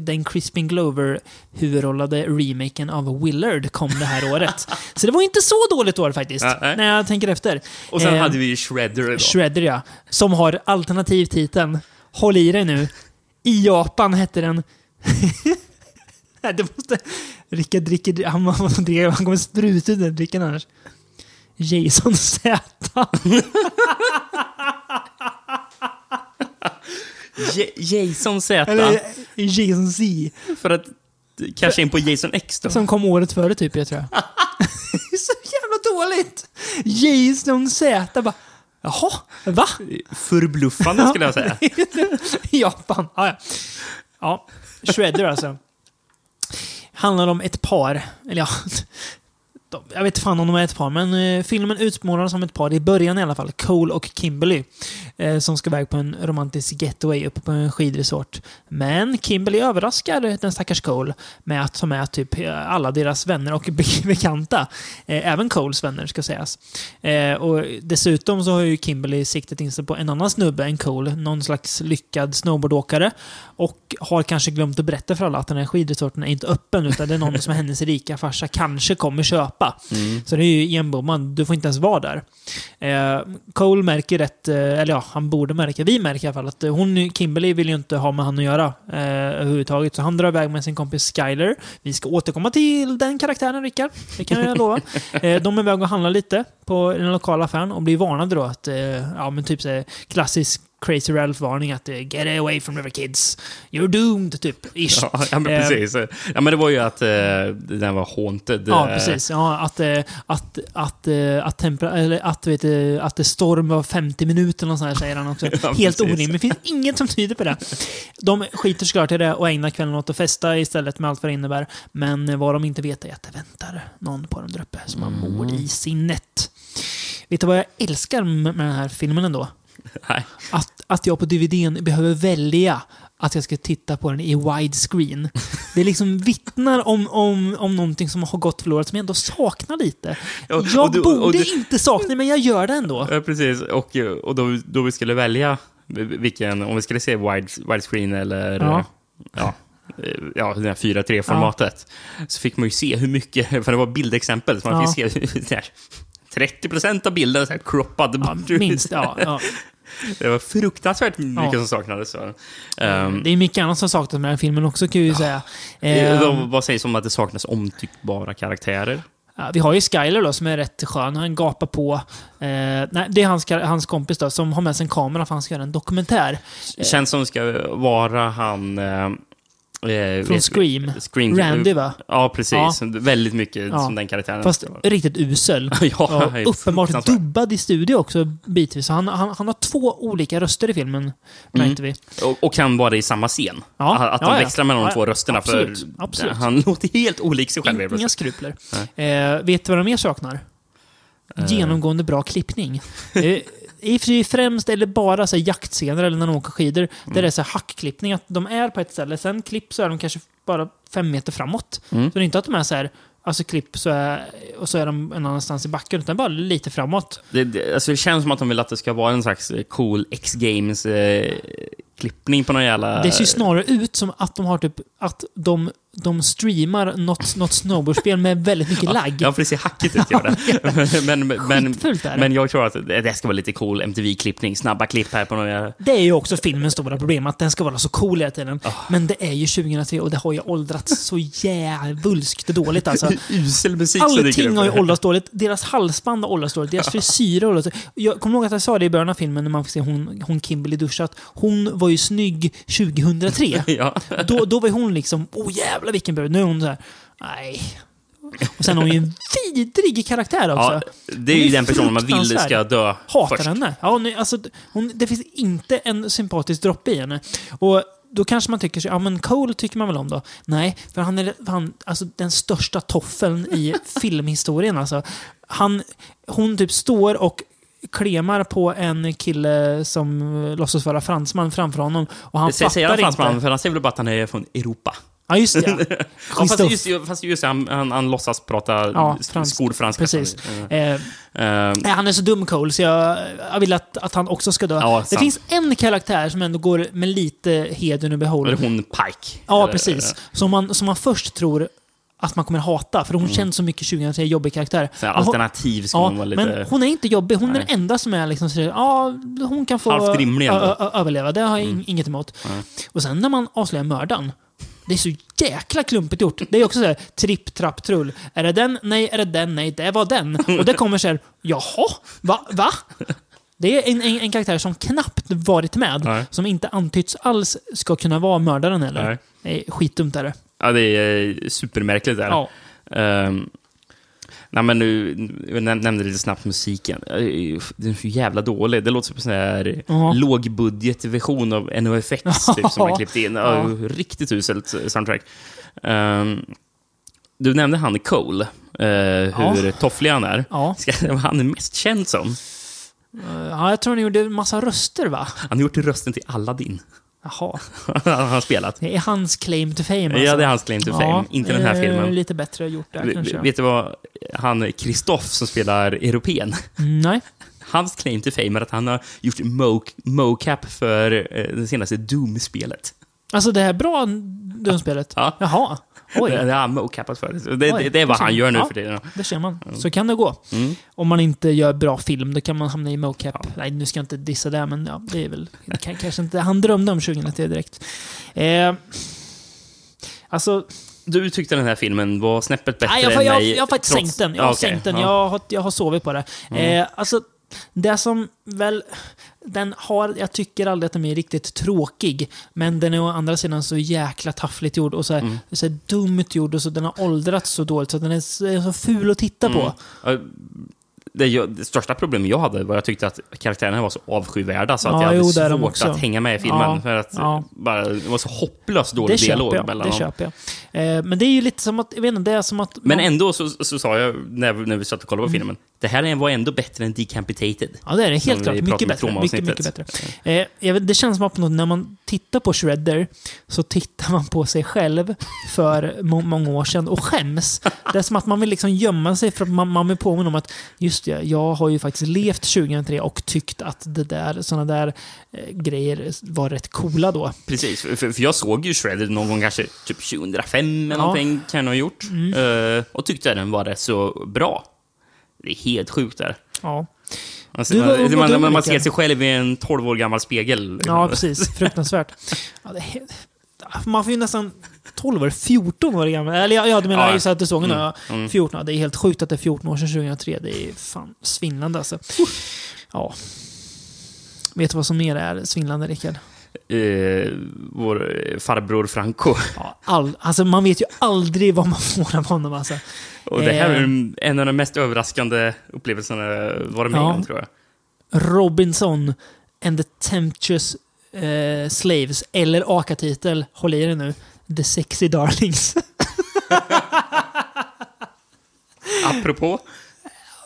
den Crispin Glover huvudrollade remaken av Willard kom det här året. Så det var inte så dåligt år faktiskt, nej. när jag tänker efter. Och sen hade vi Shredder då. Shredder, ja. Som har alternativtiteln. Håll i dig nu. I Japan hette den... Nej, det måste... Rickard dricker... Han, han kommer spruta ut den dricken annars. Jason Z. J- Jason Z. Eller Jason Z. För att kanske in på Jason X då. Som kom året före typ, jag tror jag. Det är så jävla dåligt! Jason Z. Bara, Jaha, va? Förbluffande skulle jag säga. Ja, ja. ja, Shredder alltså. Handlar om ett par. Eller ja, jag vet inte fan om de är ett par, men eh, filmen utmålas som ett par i början i alla fall. Cole och Kimberly. Eh, som ska iväg på en romantisk getaway uppe på en skidresort. Men Kimberly överraskar den stackars Cole med att ta med typ eh, alla deras vänner och be- bekanta. Eh, även Coles vänner ska sägas. Eh, och dessutom så har ju Kimberly siktet in sig på en annan snubbe än Cole. Någon slags lyckad snowboardåkare. Och har kanske glömt att berätta för alla att den här skidresorten är inte öppen utan det är någon som hennes rika farsa kanske kommer köpa. Så det är ju igenbommad. Du får inte ens vara där. Eh, Cole märker rätt, eh, eller ja, han borde märka, vi märker i alla fall att hon, Kimberly vill ju inte ha med han att göra eh, överhuvudtaget. Så han drar iväg med sin kompis Skyler. Vi ska återkomma till den karaktären, Rickard. Det kan jag lova. Eh, de är iväg och handlar lite på den lokala affären och blir varnade då att, eh, ja men typ så klassisk Crazy Ralph-varning att eh, get away from river kids. You're doomed, typ. Ish. Ja, ja, men Eh, precis. Ja, men det var ju att eh, den var haunted. Ja, eh, precis. Ja, att, eh, att, att, att, tempera, eller att, vet, du, att det storm var 50 minuter och sånt här, säger han också. Ja, Helt orimligt. Det finns inget som tyder på det. De skiter såklart i det och ägnar kvällen åt att festa istället med allt vad det innebär. Men vad de inte vet är att det väntar någon på dem där uppe som har mord Mm. i sinnet. Vet du vad jag älskar med med den här filmen ändå? Att, att jag på DVDn behöver välja att jag ska titta på den i widescreen. Det liksom vittnar om, om, om någonting som har gått förlorat, som jag ändå saknar lite. Ja, och jag du- borde och du- inte sakna men jag gör det ändå. Ja, precis. Och, och då, då vi skulle välja vilken, om vi skulle se wide, widescreen eller Ja. ja. ja, det här 4.3-formatet. Så fick man ju se hur mycket, för det var bildexempel, så man Ja. fick se hur, så här, 30% av bilden så här croppad Ja, minst, ja, ja. Det var fruktansvärt mycket Ja. som saknades. Um, Det är mycket annat som saknas med den här filmen också, kan jag ju säga. eh, Ehm, vad- vad sägs om att det saknas omtyckbara karaktärer? Ja, vi har ju Skyler då som är rätt skön. Han gapar på. Eh, nej, det är hans, hans kompis då som har med sig en kamera för han ska göra en dokumentär. Känns som det ska vara han... Eh, eh, Från Scream. Scream. Randy va? Ja, precis. Ja. Väldigt mycket Ja. som den karaktären. Fast riktigt usel. Ja, Ja, uppenbart dubbad i studio också bitvis. Han, han, han har två olika röster i filmen, märkte vi. Och, och kan vara i samma scen. Ja, att ja. växlar mellan de två rösterna. absolut, för absolut. Han låter helt olik sig själv. Inga skrupler. Eh, vet du vad de mer saknar? Genomgående bra klippning. Eh, I och för sig främst, eller bara så här, jaktscener eller när de åker skidor, där det är så här, hackklippning. Att de är på ett ställe, sen klipp så är de kanske bara fem meter framåt. Så det är inte att de är så här, alltså klipp så är, och så är de en annanstans i backen, utan bara lite framåt. Det, det, alltså det känns som att de vill att det ska vara en slags eh, cool X-Games-klippning på någon jävla... Det ser snarare ut som att de har typ, att de, de streamar något, något snowboardspel med väldigt mycket lagg. Ja, för det ser hackigt ut, gör det. men, men, men jag tror att det ska vara lite cool MTV-klippning. Snabba klipp här på jävla... Det är ju också filmens stora problem, att den ska vara så cool hela tiden. Ah. Men det är ju 2003 och det har ju åldrats så jävulskt dåligt alltså. Usel musik Allting har ju åldrats dåligt. Deras halsband har åldrats dåligt. Deras frisyrer har åldrats. Jag kommer ihåg att jag sa det i början av filmen när man fick se hon, hon Kimberly duscha, att hon var ju snygg 2003. Ja. Då, då var hon liksom, åh jävlar vilken brud. Nu är hon så här, nej. Och sen har hon ju en vidrig karaktär också. ja, det är ju är den personen man vill ska dö Hatar först. henne. Ja, hon, är- alltså, hon, det finns inte en sympatisk droppe i henne. Och då kanske man tycker sig, ja men Cole tycker man väl om då? Nej, för han är han, alltså, den största toffeln i filmhistorien. Alltså. Han, hon typ står och klemar på en kille som låtsas vara fransman framför honom. Och han Säger säger han fattar fransman, inte. för han säger väl bara att han är från Europa? Ja, just det. Ja. Ja, fast just, fast just han, han, han låtsas prata Ja, skolfranska. Precis. Mm. Eh, Eh, nej, han är så dum Cole, så jag, jag vill att, att han också ska dö. Ja, det sant. finns en karaktär som ändå går med lite hedern i behåll. Det hon Pike? Ja, Eller- precis. Som man, som man först tror att man kommer hata, för hon känns så mycket 2003 jobbig karaktär. Mm. Så hon- alternativ ska Ja, hon vara lite... men hon är inte jobbig. Hon är Nej. den enda som är liksom sådär, ja, hon kan få Halvt rimlig överleva. Det har jag in- inget emot. Nej. Och sen när man avslöjar mördaren, det är så jäkla klumpigt gjort. Det är också såhär, tripp, trapp, trull. Är det den? Nej. Är det den? Nej. Det var den. Och det kommer såhär, jaha? Va? Va? Det är en, en, en karaktär som knappt varit med, Nej. som inte antytts alls ska kunna vara mördaren heller. Nej. Det är skitdumt är det. Ja, det är supermärkligt. Där. Ja. Ehm, nej, men nu, jag näm- nämnde lite snabbt musiken. Eh, Den är så jävla dålig. Det låter som en sån här Ja. lågbudgetversion av NoFX typ, som man klippt in. Ja. Ja. Riktigt uselt soundtrack. Ehm, du nämnde han Cole, eh, hur tofflig han är. Ska, vad han är mest känd som? ja, jag tror han gjorde en massa röster va? Han har gjort rösten till Aladdin. Jaha. han har spelat. Det är hans claim to fame alltså. Ja, det är hans claim to fame. Inte den här eh, filmen. Lite bättre gjort där V- kanske. Vet du vad han Kristoff som spelar Europen? Mm, Nej. Hans claim to fame är att han har gjort mo mocap för eh, det senaste Doom-spelet. Alltså det här bra dumspelet? Ja. Jaha. Oj. Det, det har han mocapat för. Det, det, det är vad det han gör nu Ja. för tiden. Där ser man. Så kan det gå. Mm. Om man inte gör bra film, då kan man hamna i mocap. Nej, nu ska jag inte dissa det, men ja, det är väl det kan, kanske inte... Han drömde om 2003 direkt. Eh, alltså, Du tyckte den här filmen var snäppet bättre nej, jag, än jag, jag, mig? jag har faktiskt trots- sänkt den. Jag har Ja, okej. sänkt den. Ja. Mm. Jag, har, jag har sovit på det. Eh, alltså, det som väl... Den har, jag tycker aldrig att den är riktigt tråkig, men den är å andra sidan så jäkla taffligt gjord och så, här, Mm. så dumt gjord och så den har åldrats så dåligt så den är så, är så ful att titta på. Det, jag, det största problemet jag hade var att jag tyckte att karaktärerna var så avskyvärda så att Ja, jag hade jo, svårt också. att hänga med i filmen. Ja, För att ja. bara, det var så hopplöst dålig Det dialog jag. mellan Det dem. köper jag. Eh, men det är ju lite som att, jag vet inte, det är som att... Men man- ändå så, så sa jag när, när vi satt och kollade på filmen, det här var ändå bättre än Decapitated. Ja, det är det. Helt klart. Mycket bättre. Mycket, mycket bättre. Eh, vet, det känns som att något- när man tittar på Shredder så tittar man på sig själv för må många år sedan och skäms. Det är som att man vill liksom gömma sig för att man, man vill påminna om att just jag har ju faktiskt levt 2003 och tyckt att det där, såna där eh, grejer var rätt coola då. Precis, för, för jag såg ju Shredded någon gång kanske typ 2005 eller Ja. Mm. någonting kan jag ha gjort. Eh, och tyckte den var rätt så bra. Det är helt sjukt där. Ja, Alltså, man, man, man, man ser sig själv i en 12 år gammal spegel. ja precis. Fruktansvärt. Ja, det man får ju nästan 12 år, 14 år gammal. Eller ja, ja, du menar Ja, ja. så att du såg den Mm, mm. 14, ja, det är helt sjukt att det är 14 år sedan 2003. Det är fan svindlande alltså. Ja. Vet du vad som mer är svindlande, Rickard? Eh, vår eh, farbror Franco. Ja, all, alltså man vet ju aldrig vad man får av honom alltså. Och det här är Eh. en av de mest överraskande upplevelserna jag varit med Ja. om, tror jag. Robinson and the Temptuous eh, Slaves, eller AKA-titel, håll i dig nu, The Sexy Darlings. Apropå,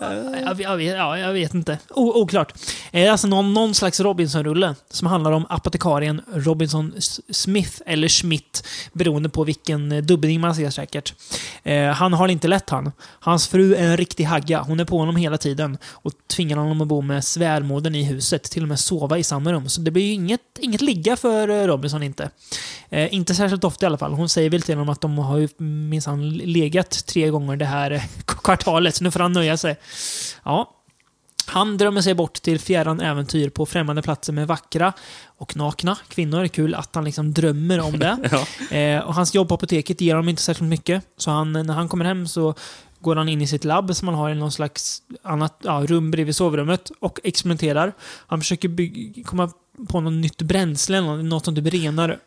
Eh. Jag, jag, vet, ja, jag vet inte. O, oklart. Eh, alltså någon, någon slags Robinson-rulle som handlar om apotekarien Robinson Smith, eller Schmidt, beroende på vilken eh, dubbning man ser säkert. Eh, han har det inte lätt han. Hans fru är en riktig hagga. Hon är på honom hela tiden och tvingar honom att bo med svärmodern i huset, till och med sova i samma rum. Så det blir ju inget, inget ligga för eh, Robinson inte. Eh, inte särskilt ofta i alla fall. Hon säger väl till honom att de har ju minsann legat tre gånger det här kvartalet, så nu får han nöja sig. Ja. Han drömmer sig bort till fjärran äventyr på främmande platser med vackra och nakna kvinnor. Kul att han liksom drömmer om det. ja. Eh, och hans jobb på apoteket ger honom inte särskilt mycket. Så han, när han kommer hem så går han in i sitt labb som han har i någon slags annat ja, rum bredvid sovrummet och experimenterar. Han försöker komma på något nytt bränsle, något som typ renar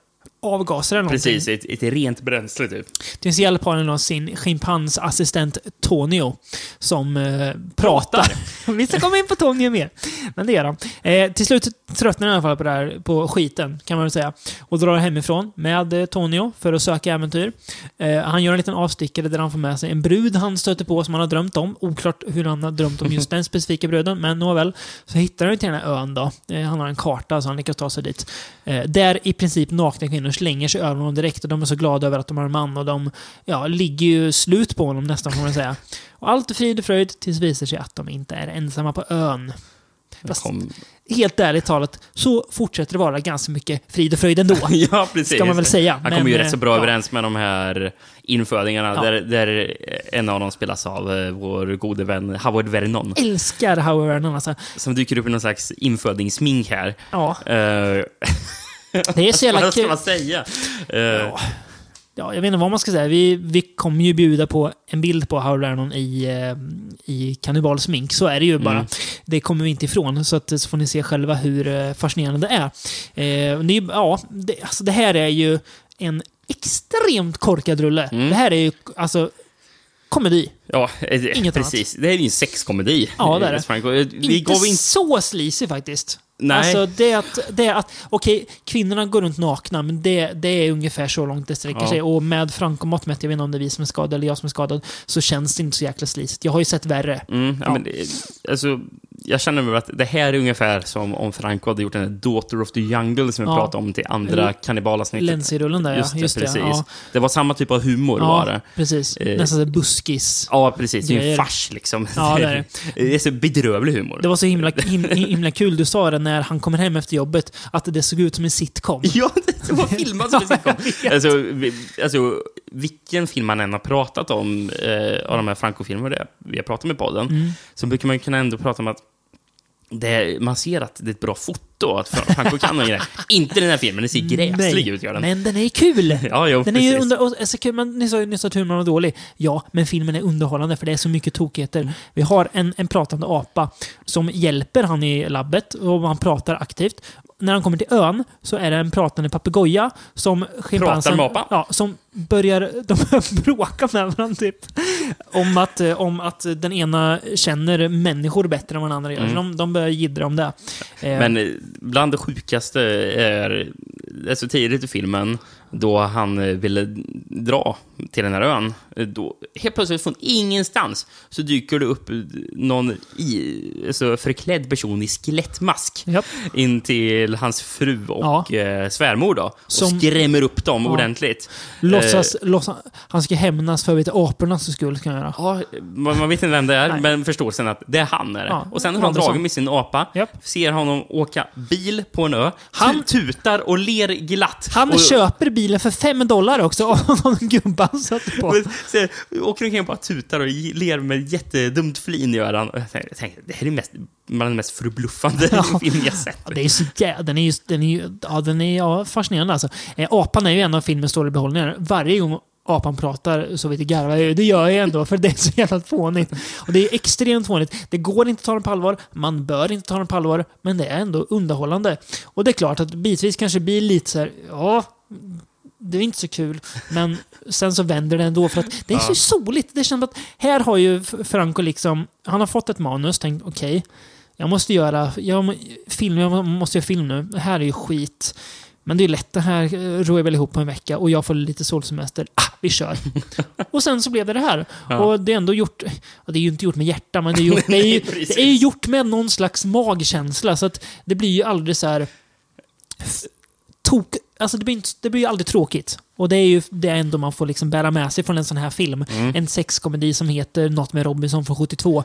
avgaser eller någonting. Precis, ett, ett rent bränsle typ. Till sin hjälp har han sin schimpansassistent Tonio som eh, pratar. Vi ska komma in på Tonio mer. Men det gör han. Eh, till slut tröttnar han i alla fall på, det här, på skiten, kan man väl säga. Och drar hemifrån med eh, Tonio för att söka äventyr. Eh, han gör en liten avstickare där han får med sig en brud han stöter på som han har drömt om. Oklart hur han har drömt om just den specifika bruden, men nåväl. Så hittar han till den här ön då. Eh, han har en karta så han lyckas ta sig dit. Eh, där i princip nakna kvinnor slänger sig över honom direkt och de är så glada över att de har en man och de ja, ligger ju slut på honom nästan får man säga. Och allt är frid och fröjd tills det visar sig att de inte är ensamma på ön. Fast, helt ärligt talat så fortsätter det vara ganska mycket frid och fröjd ändå. Ja, precis. Ska man väl säga. Han kommer ju rätt så bra eh, överens med de här infödingarna, Ja. där, där en av dem spelas av eh, vår gode vän Howard Vernon, Älskar Howard Vernon alltså. som dyker upp i någon slags infödingssmink här. Ja, Eh, det är så jävla vad ska kul. man säga? Eh, Ja. Ja, jag vet inte vad man ska säga. Vi, vi kommer ju bjuda på en bild på Howard Vernon i, eh, i kannibalsmink. Så är det ju bara. Mm. Det kommer vi inte ifrån. Så, att, så får ni se själva hur eh, fascinerande det är. Eh, det, ja, det, alltså det här är ju en extremt korkad rulle. Mm. Det här är ju alltså komedi. Ja, Inget precis. Det är ju en sexkomedi. Ja, det är det. Vi inte gav inte... så sleazy faktiskt. Nej. Alltså det att, det att okej, kvinnorna går runt nakna, men det, det är ungefär så långt det sträcker Ja. sig. Och med Franco-mått mätt, jag vet inte om det är vi som är skadade eller jag som är skadad, så känns det inte så jäkla sleazigt. Jag har ju sett värre. Mm, ja. Ja. Men, det- alltså, jag känner väl att det här är ungefär som om Franco hade gjort den här Daughter of the Jungle som vi Ja. pratade om till andra kannibalavsnittet. Lensi-rullen där, Just ja. det, Just det, precis. ja. Det var samma typ av humor var Ja, det. precis. Eh, Nästan buskis. Ja, precis. Det är en fars liksom. Ja, det är det. det är så bedrövlig humor. Det var så himla, him, himla kul du sa det när han kommer hem efter jobbet, att det såg ut som en sitcom. Ja, det var filmat som en sitcom. Alltså, vi, alltså, vilken film man än har pratat om, eh, av de här Franco-filmer det- vi har pratat med i podden, Mm. så brukar man kunna ändå prata om att det, man ser att det är ett bra foto, att Fra- Franco kan någon grej. Inte den här filmen, den ser gräslig ut, gör den. Men den är kul! Ja, jo, Den är ju precis. under, och, alltså, kul, men, ni sa ju nyss att humorn var dålig. Ja, men filmen är underhållande för det är så mycket tokigheter. Vi har en, en pratande apa som hjälper han i labbet och han pratar aktivt. När han kommer till ön så är det en pratande papegoja som schimpansen... Ja, som börjar, de börjar bråka med varandra typ. Om att, eh, om att den ena känner människor bättre än vad den andra gör. Så de, de börjar jiddra om det. Eh, Mm. Men eh, bland det sjukaste är, alltså tidigt i filmen, då han eh, ville dra till den här ön, eh, då helt plötsligt från ingenstans så dyker det upp eh, någon i, alltså förklädd person i skelettmask Japp. in till hans fru och Ja. svärmor då, och Som- skrämmer upp dem Ja. ordentligt. Låtsas, Eh, låtsas, han ska hämnas för vet, apornas skull, ska göra. Ja, man, man vet inte vem det är, Nej. men förstår sen att det är han. Är det. Ja, och sen har han dragit med sin apa, Japp. ser honom åka bil på en ö, Han- tutar och ler glatt. Han och, köper bilen för fem dollar också av någon gubbe han satt på. och, ser, åker omkring och bara tutar och ler med jättedumt flin gör han. Och jag tänkte, tänkte, det här är mest, bland den mest förbluffande Ja. film jag sett. Ja, det är så jä... Den är ju, den är ju ja, den är, ja, fascinerande alltså. Eh, apan är ju en av filmens stora behållningar. Varje gång apan pratar så vet jag garvar jag. Det gör jag ändå, för det är så jävla fånigt. Och det är extremt fånigt. Det går inte att ta den på allvar, man bör inte ta den på allvar, men det är ändå underhållande. Och det är klart att bitvis kanske blir lite så här, ja, det är inte så kul. Men sen så vänder det ändå för att det är så soligt. Det känns att här har ju Franco liksom, han har fått ett manus, tänkt okej, jag måste göra, jag, film, jag måste göra film nu. Det här är ju skit. Men det är lätt, det här rår jag väl ihop på en vecka och jag får lite solsemester. Ah, vi kör! och sen så blev det det här. Ja. Och det är ändå gjort, det är ju inte gjort med hjärta, men det är, gjort, det, är ju, det är gjort med någon slags magkänsla. Så att det blir ju aldrig så här tok, alltså det blir, inte, det blir ju aldrig tråkigt. Och det är ju det ändå man får liksom bära med sig från en sån här film. Mm. En sexkomedi som heter Något med Robinson från 72.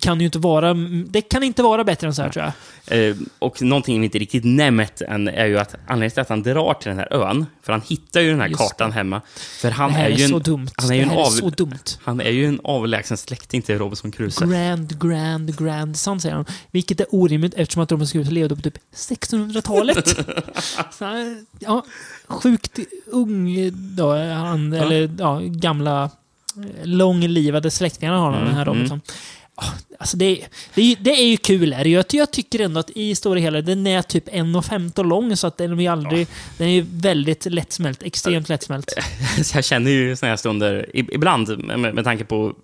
Kan ju inte vara, det kan inte vara bättre än så här tror jag. Eh, och någonting vi inte riktigt nämnt än är ju att anledningen till att han drar till den här ön, för han hittar ju den här Just kartan hemma. För han det här är är, ju så en, dumt. han är ju det en här är av- så dumt. Han är ju en avlägsen släkting till Robinson Crusoe. Grand, grand, grand son, säger han. Vilket är orimligt eftersom att Robinson Crusoe levde på typ 1600-talet. Ja, sjukt ung då, han, eller ja, gamla eh, långlivade släktingar har Mm, den här Robinson. Alltså det, det, det är ju kul. Är det. Jag, jag tycker ändå att i stora hela, den är typ 1,15 lång så att den är ju aldrig... Den är ju väldigt lättsmält. Extremt lättsmält. Jag känner ju såna här stunder, ibland med, med tanke på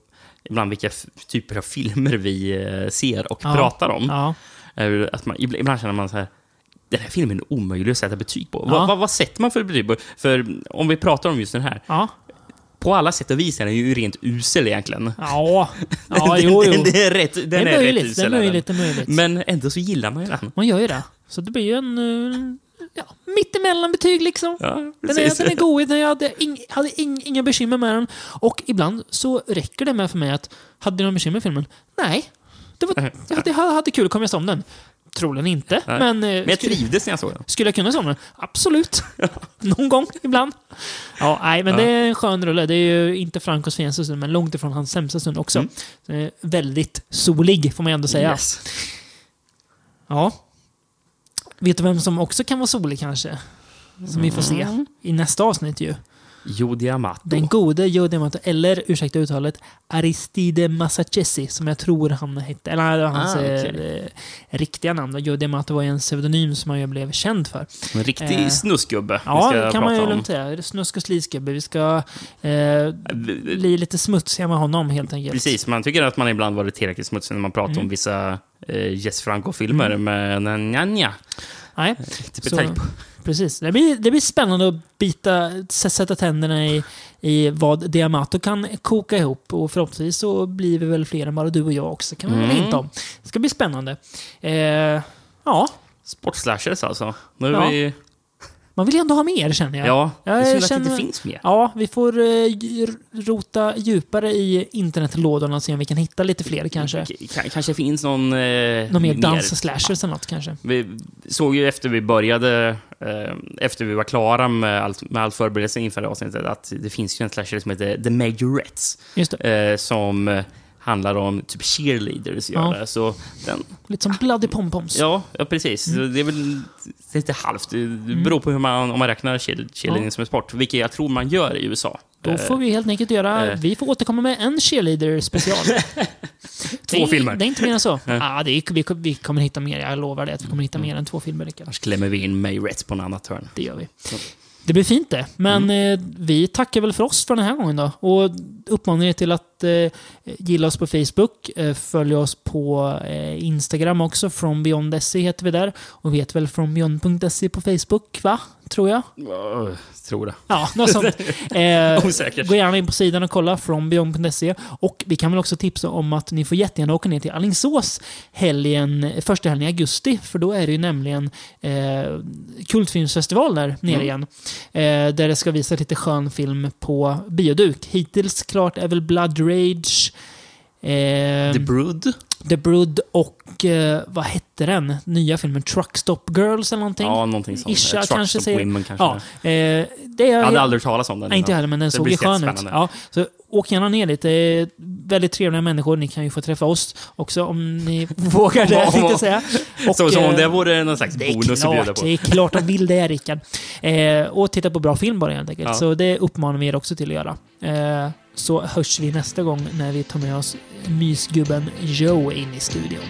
ibland vilka typer av filmer vi eh, ser och Ja. pratar om. Ja. är Att man, ibland känner man så här, den här filmen är omöjlig att sätta betyg på. Ja. Vad, vad, vad sätter man för betyg på? För om vi pratar om just den här, Ja. på alla sätt och vis är den ju rent usel egentligen. Ja. Ja, den, jo, jo. Den, den är rätt, den Det är är rätt möjligt. Det usel. är är möjligt. Det är möjligt. Men ändå så gillar man ju den. Man gör ju det. Så det blir ju en... eh, Ja, mittemellan betyg liksom. Ja, Den är, den är god. Jag hade, ing, hade ing, inga bekymmer med den. Och ibland så räcker det med för mig att, hade du några bekymmer med filmen? Nej. Det var, jag hade, jag hade kul, kommer jag se om den? Troligen inte. Nej. Men, eh, Men jag trivdes när jag såg den. skulle jag kunna se den? Absolut. Någon gång, ibland. Ja, nej, men det är en skön rulle. Det är ju inte Francos finaste stund, men långt ifrån hans sämsta stund också. Eh, väldigt solig, får man ändå säga. Yes. Ja. Vet du vem som också kan vara solig kanske? Som vi får se i nästa avsnitt ju. Jo Diamato. Den gode Joe D'Amato, eller ursäkta uttalet, Aristide Massachesi, som jag tror han hette. Eller var hans Ah, okej. eh, riktiga namn. D'Amato var en pseudonym som han ju blev känd för. En riktig Eh, snuskgubbe. Ja, det kan man ju lugnt säga. Snusk och slisgubbe. Vi ska eh, bli lite smutsiga med honom helt enkelt. Precis, man tycker att man ibland varit tillräckligt smutsig när man pratar Mm. om vissa eh, Jess Franco-filmer, men nja, nja. Nej, Typ Så-. Precis. Det blir, det blir spännande att bita, sätta tänderna i, i vad Diamato kan koka ihop. Och förhoppningsvis så blir vi väl fler än bara du och jag också. kan väl Mm. inte om. Det ska bli spännande. Eh, ja, Sportslashers alltså. Nu är Ja. vi... man vill ju ändå ha mer känner jag. Ja, det är synd att det inte finns mer. Ja, vi får eh, rota djupare i internetlådorna och se om vi kan hitta lite fler kanske. K- kanske finns någon... Eh, Någon mer dans-slashers eller något kanske. Vi såg ju efter vi började, eh, efter vi var klara med allt, med allt förberedelse inför det avsnittet, att det finns ju en slasher som heter The Majorettes. Just. Eh, som eh, handlar om typ cheerleaders gör Ja. Så den, Lite som Bloody Pompoms. ja, ja, precis. Mm. Det är väl lite halvt. Det det beror på hur man, om man räknar cheer- cheerleading Ja. som en sport, vilket jag tror man gör i USA. Då får vi helt enkelt göra... eh. Vi får återkomma med en cheerleader-special. Två det är, filmer. Det är inte mer än så. Ah, det är, vi, vi kommer hitta mer. Jag lovar det. Att vi kommer hitta mer än två filmer, Rickard. Annars klämmer vi in Majorettes på en annat hörn. Det gör vi. Det blir fint det. Men Mm. eh, vi tackar väl för oss för den här gången då. Och uppmanar er till att eh, gilla oss på Facebook. Eh, följ oss på eh, Instagram också. From Beyond SE heter vi där. Och vet väl FromBeyond.se på Facebook, va? Tror jag. Oh, tror det. Ja, något sånt. Eh, Osäkert. Gå gärna in på sidan och kolla, frombeyond.se. Och vi kan väl också tipsa om att ni får jättegärna åka ner till Alingsås helgen, första helgen i augusti. För då är det ju nämligen eh, kultfilmsfestival där nere Mm. igen. Eh, där det ska visas lite skön film på bioduk. Hittills klart är väl Blood Rage, eh, The Brood? The Brood och eh, vad hette den? Nya filmen Truckstop Girls eller någonting? Ja, någonting sånt. Isha Eh, Truck kanske säger... Women kanske. Ja, eh, det är Jag hade aldrig hört talas om den Nej, inte heller, men den Det såg ju skön ut. Ja, så åk gärna ner dit. Det är väldigt trevliga människor. Ni kan ju få träffa oss också om ni vågar det, tänkte jag säga. Och, så, som om eh, det vore någon slags bonus att bjuda klart, på. det är klart de vill det, Rickard. Eh, och titta på bra film bara helt enkelt. Ja. Så det uppmanar vi er också till att göra. Så hörs vi nästa gång när vi tar med oss mysgubben Joe in i studion.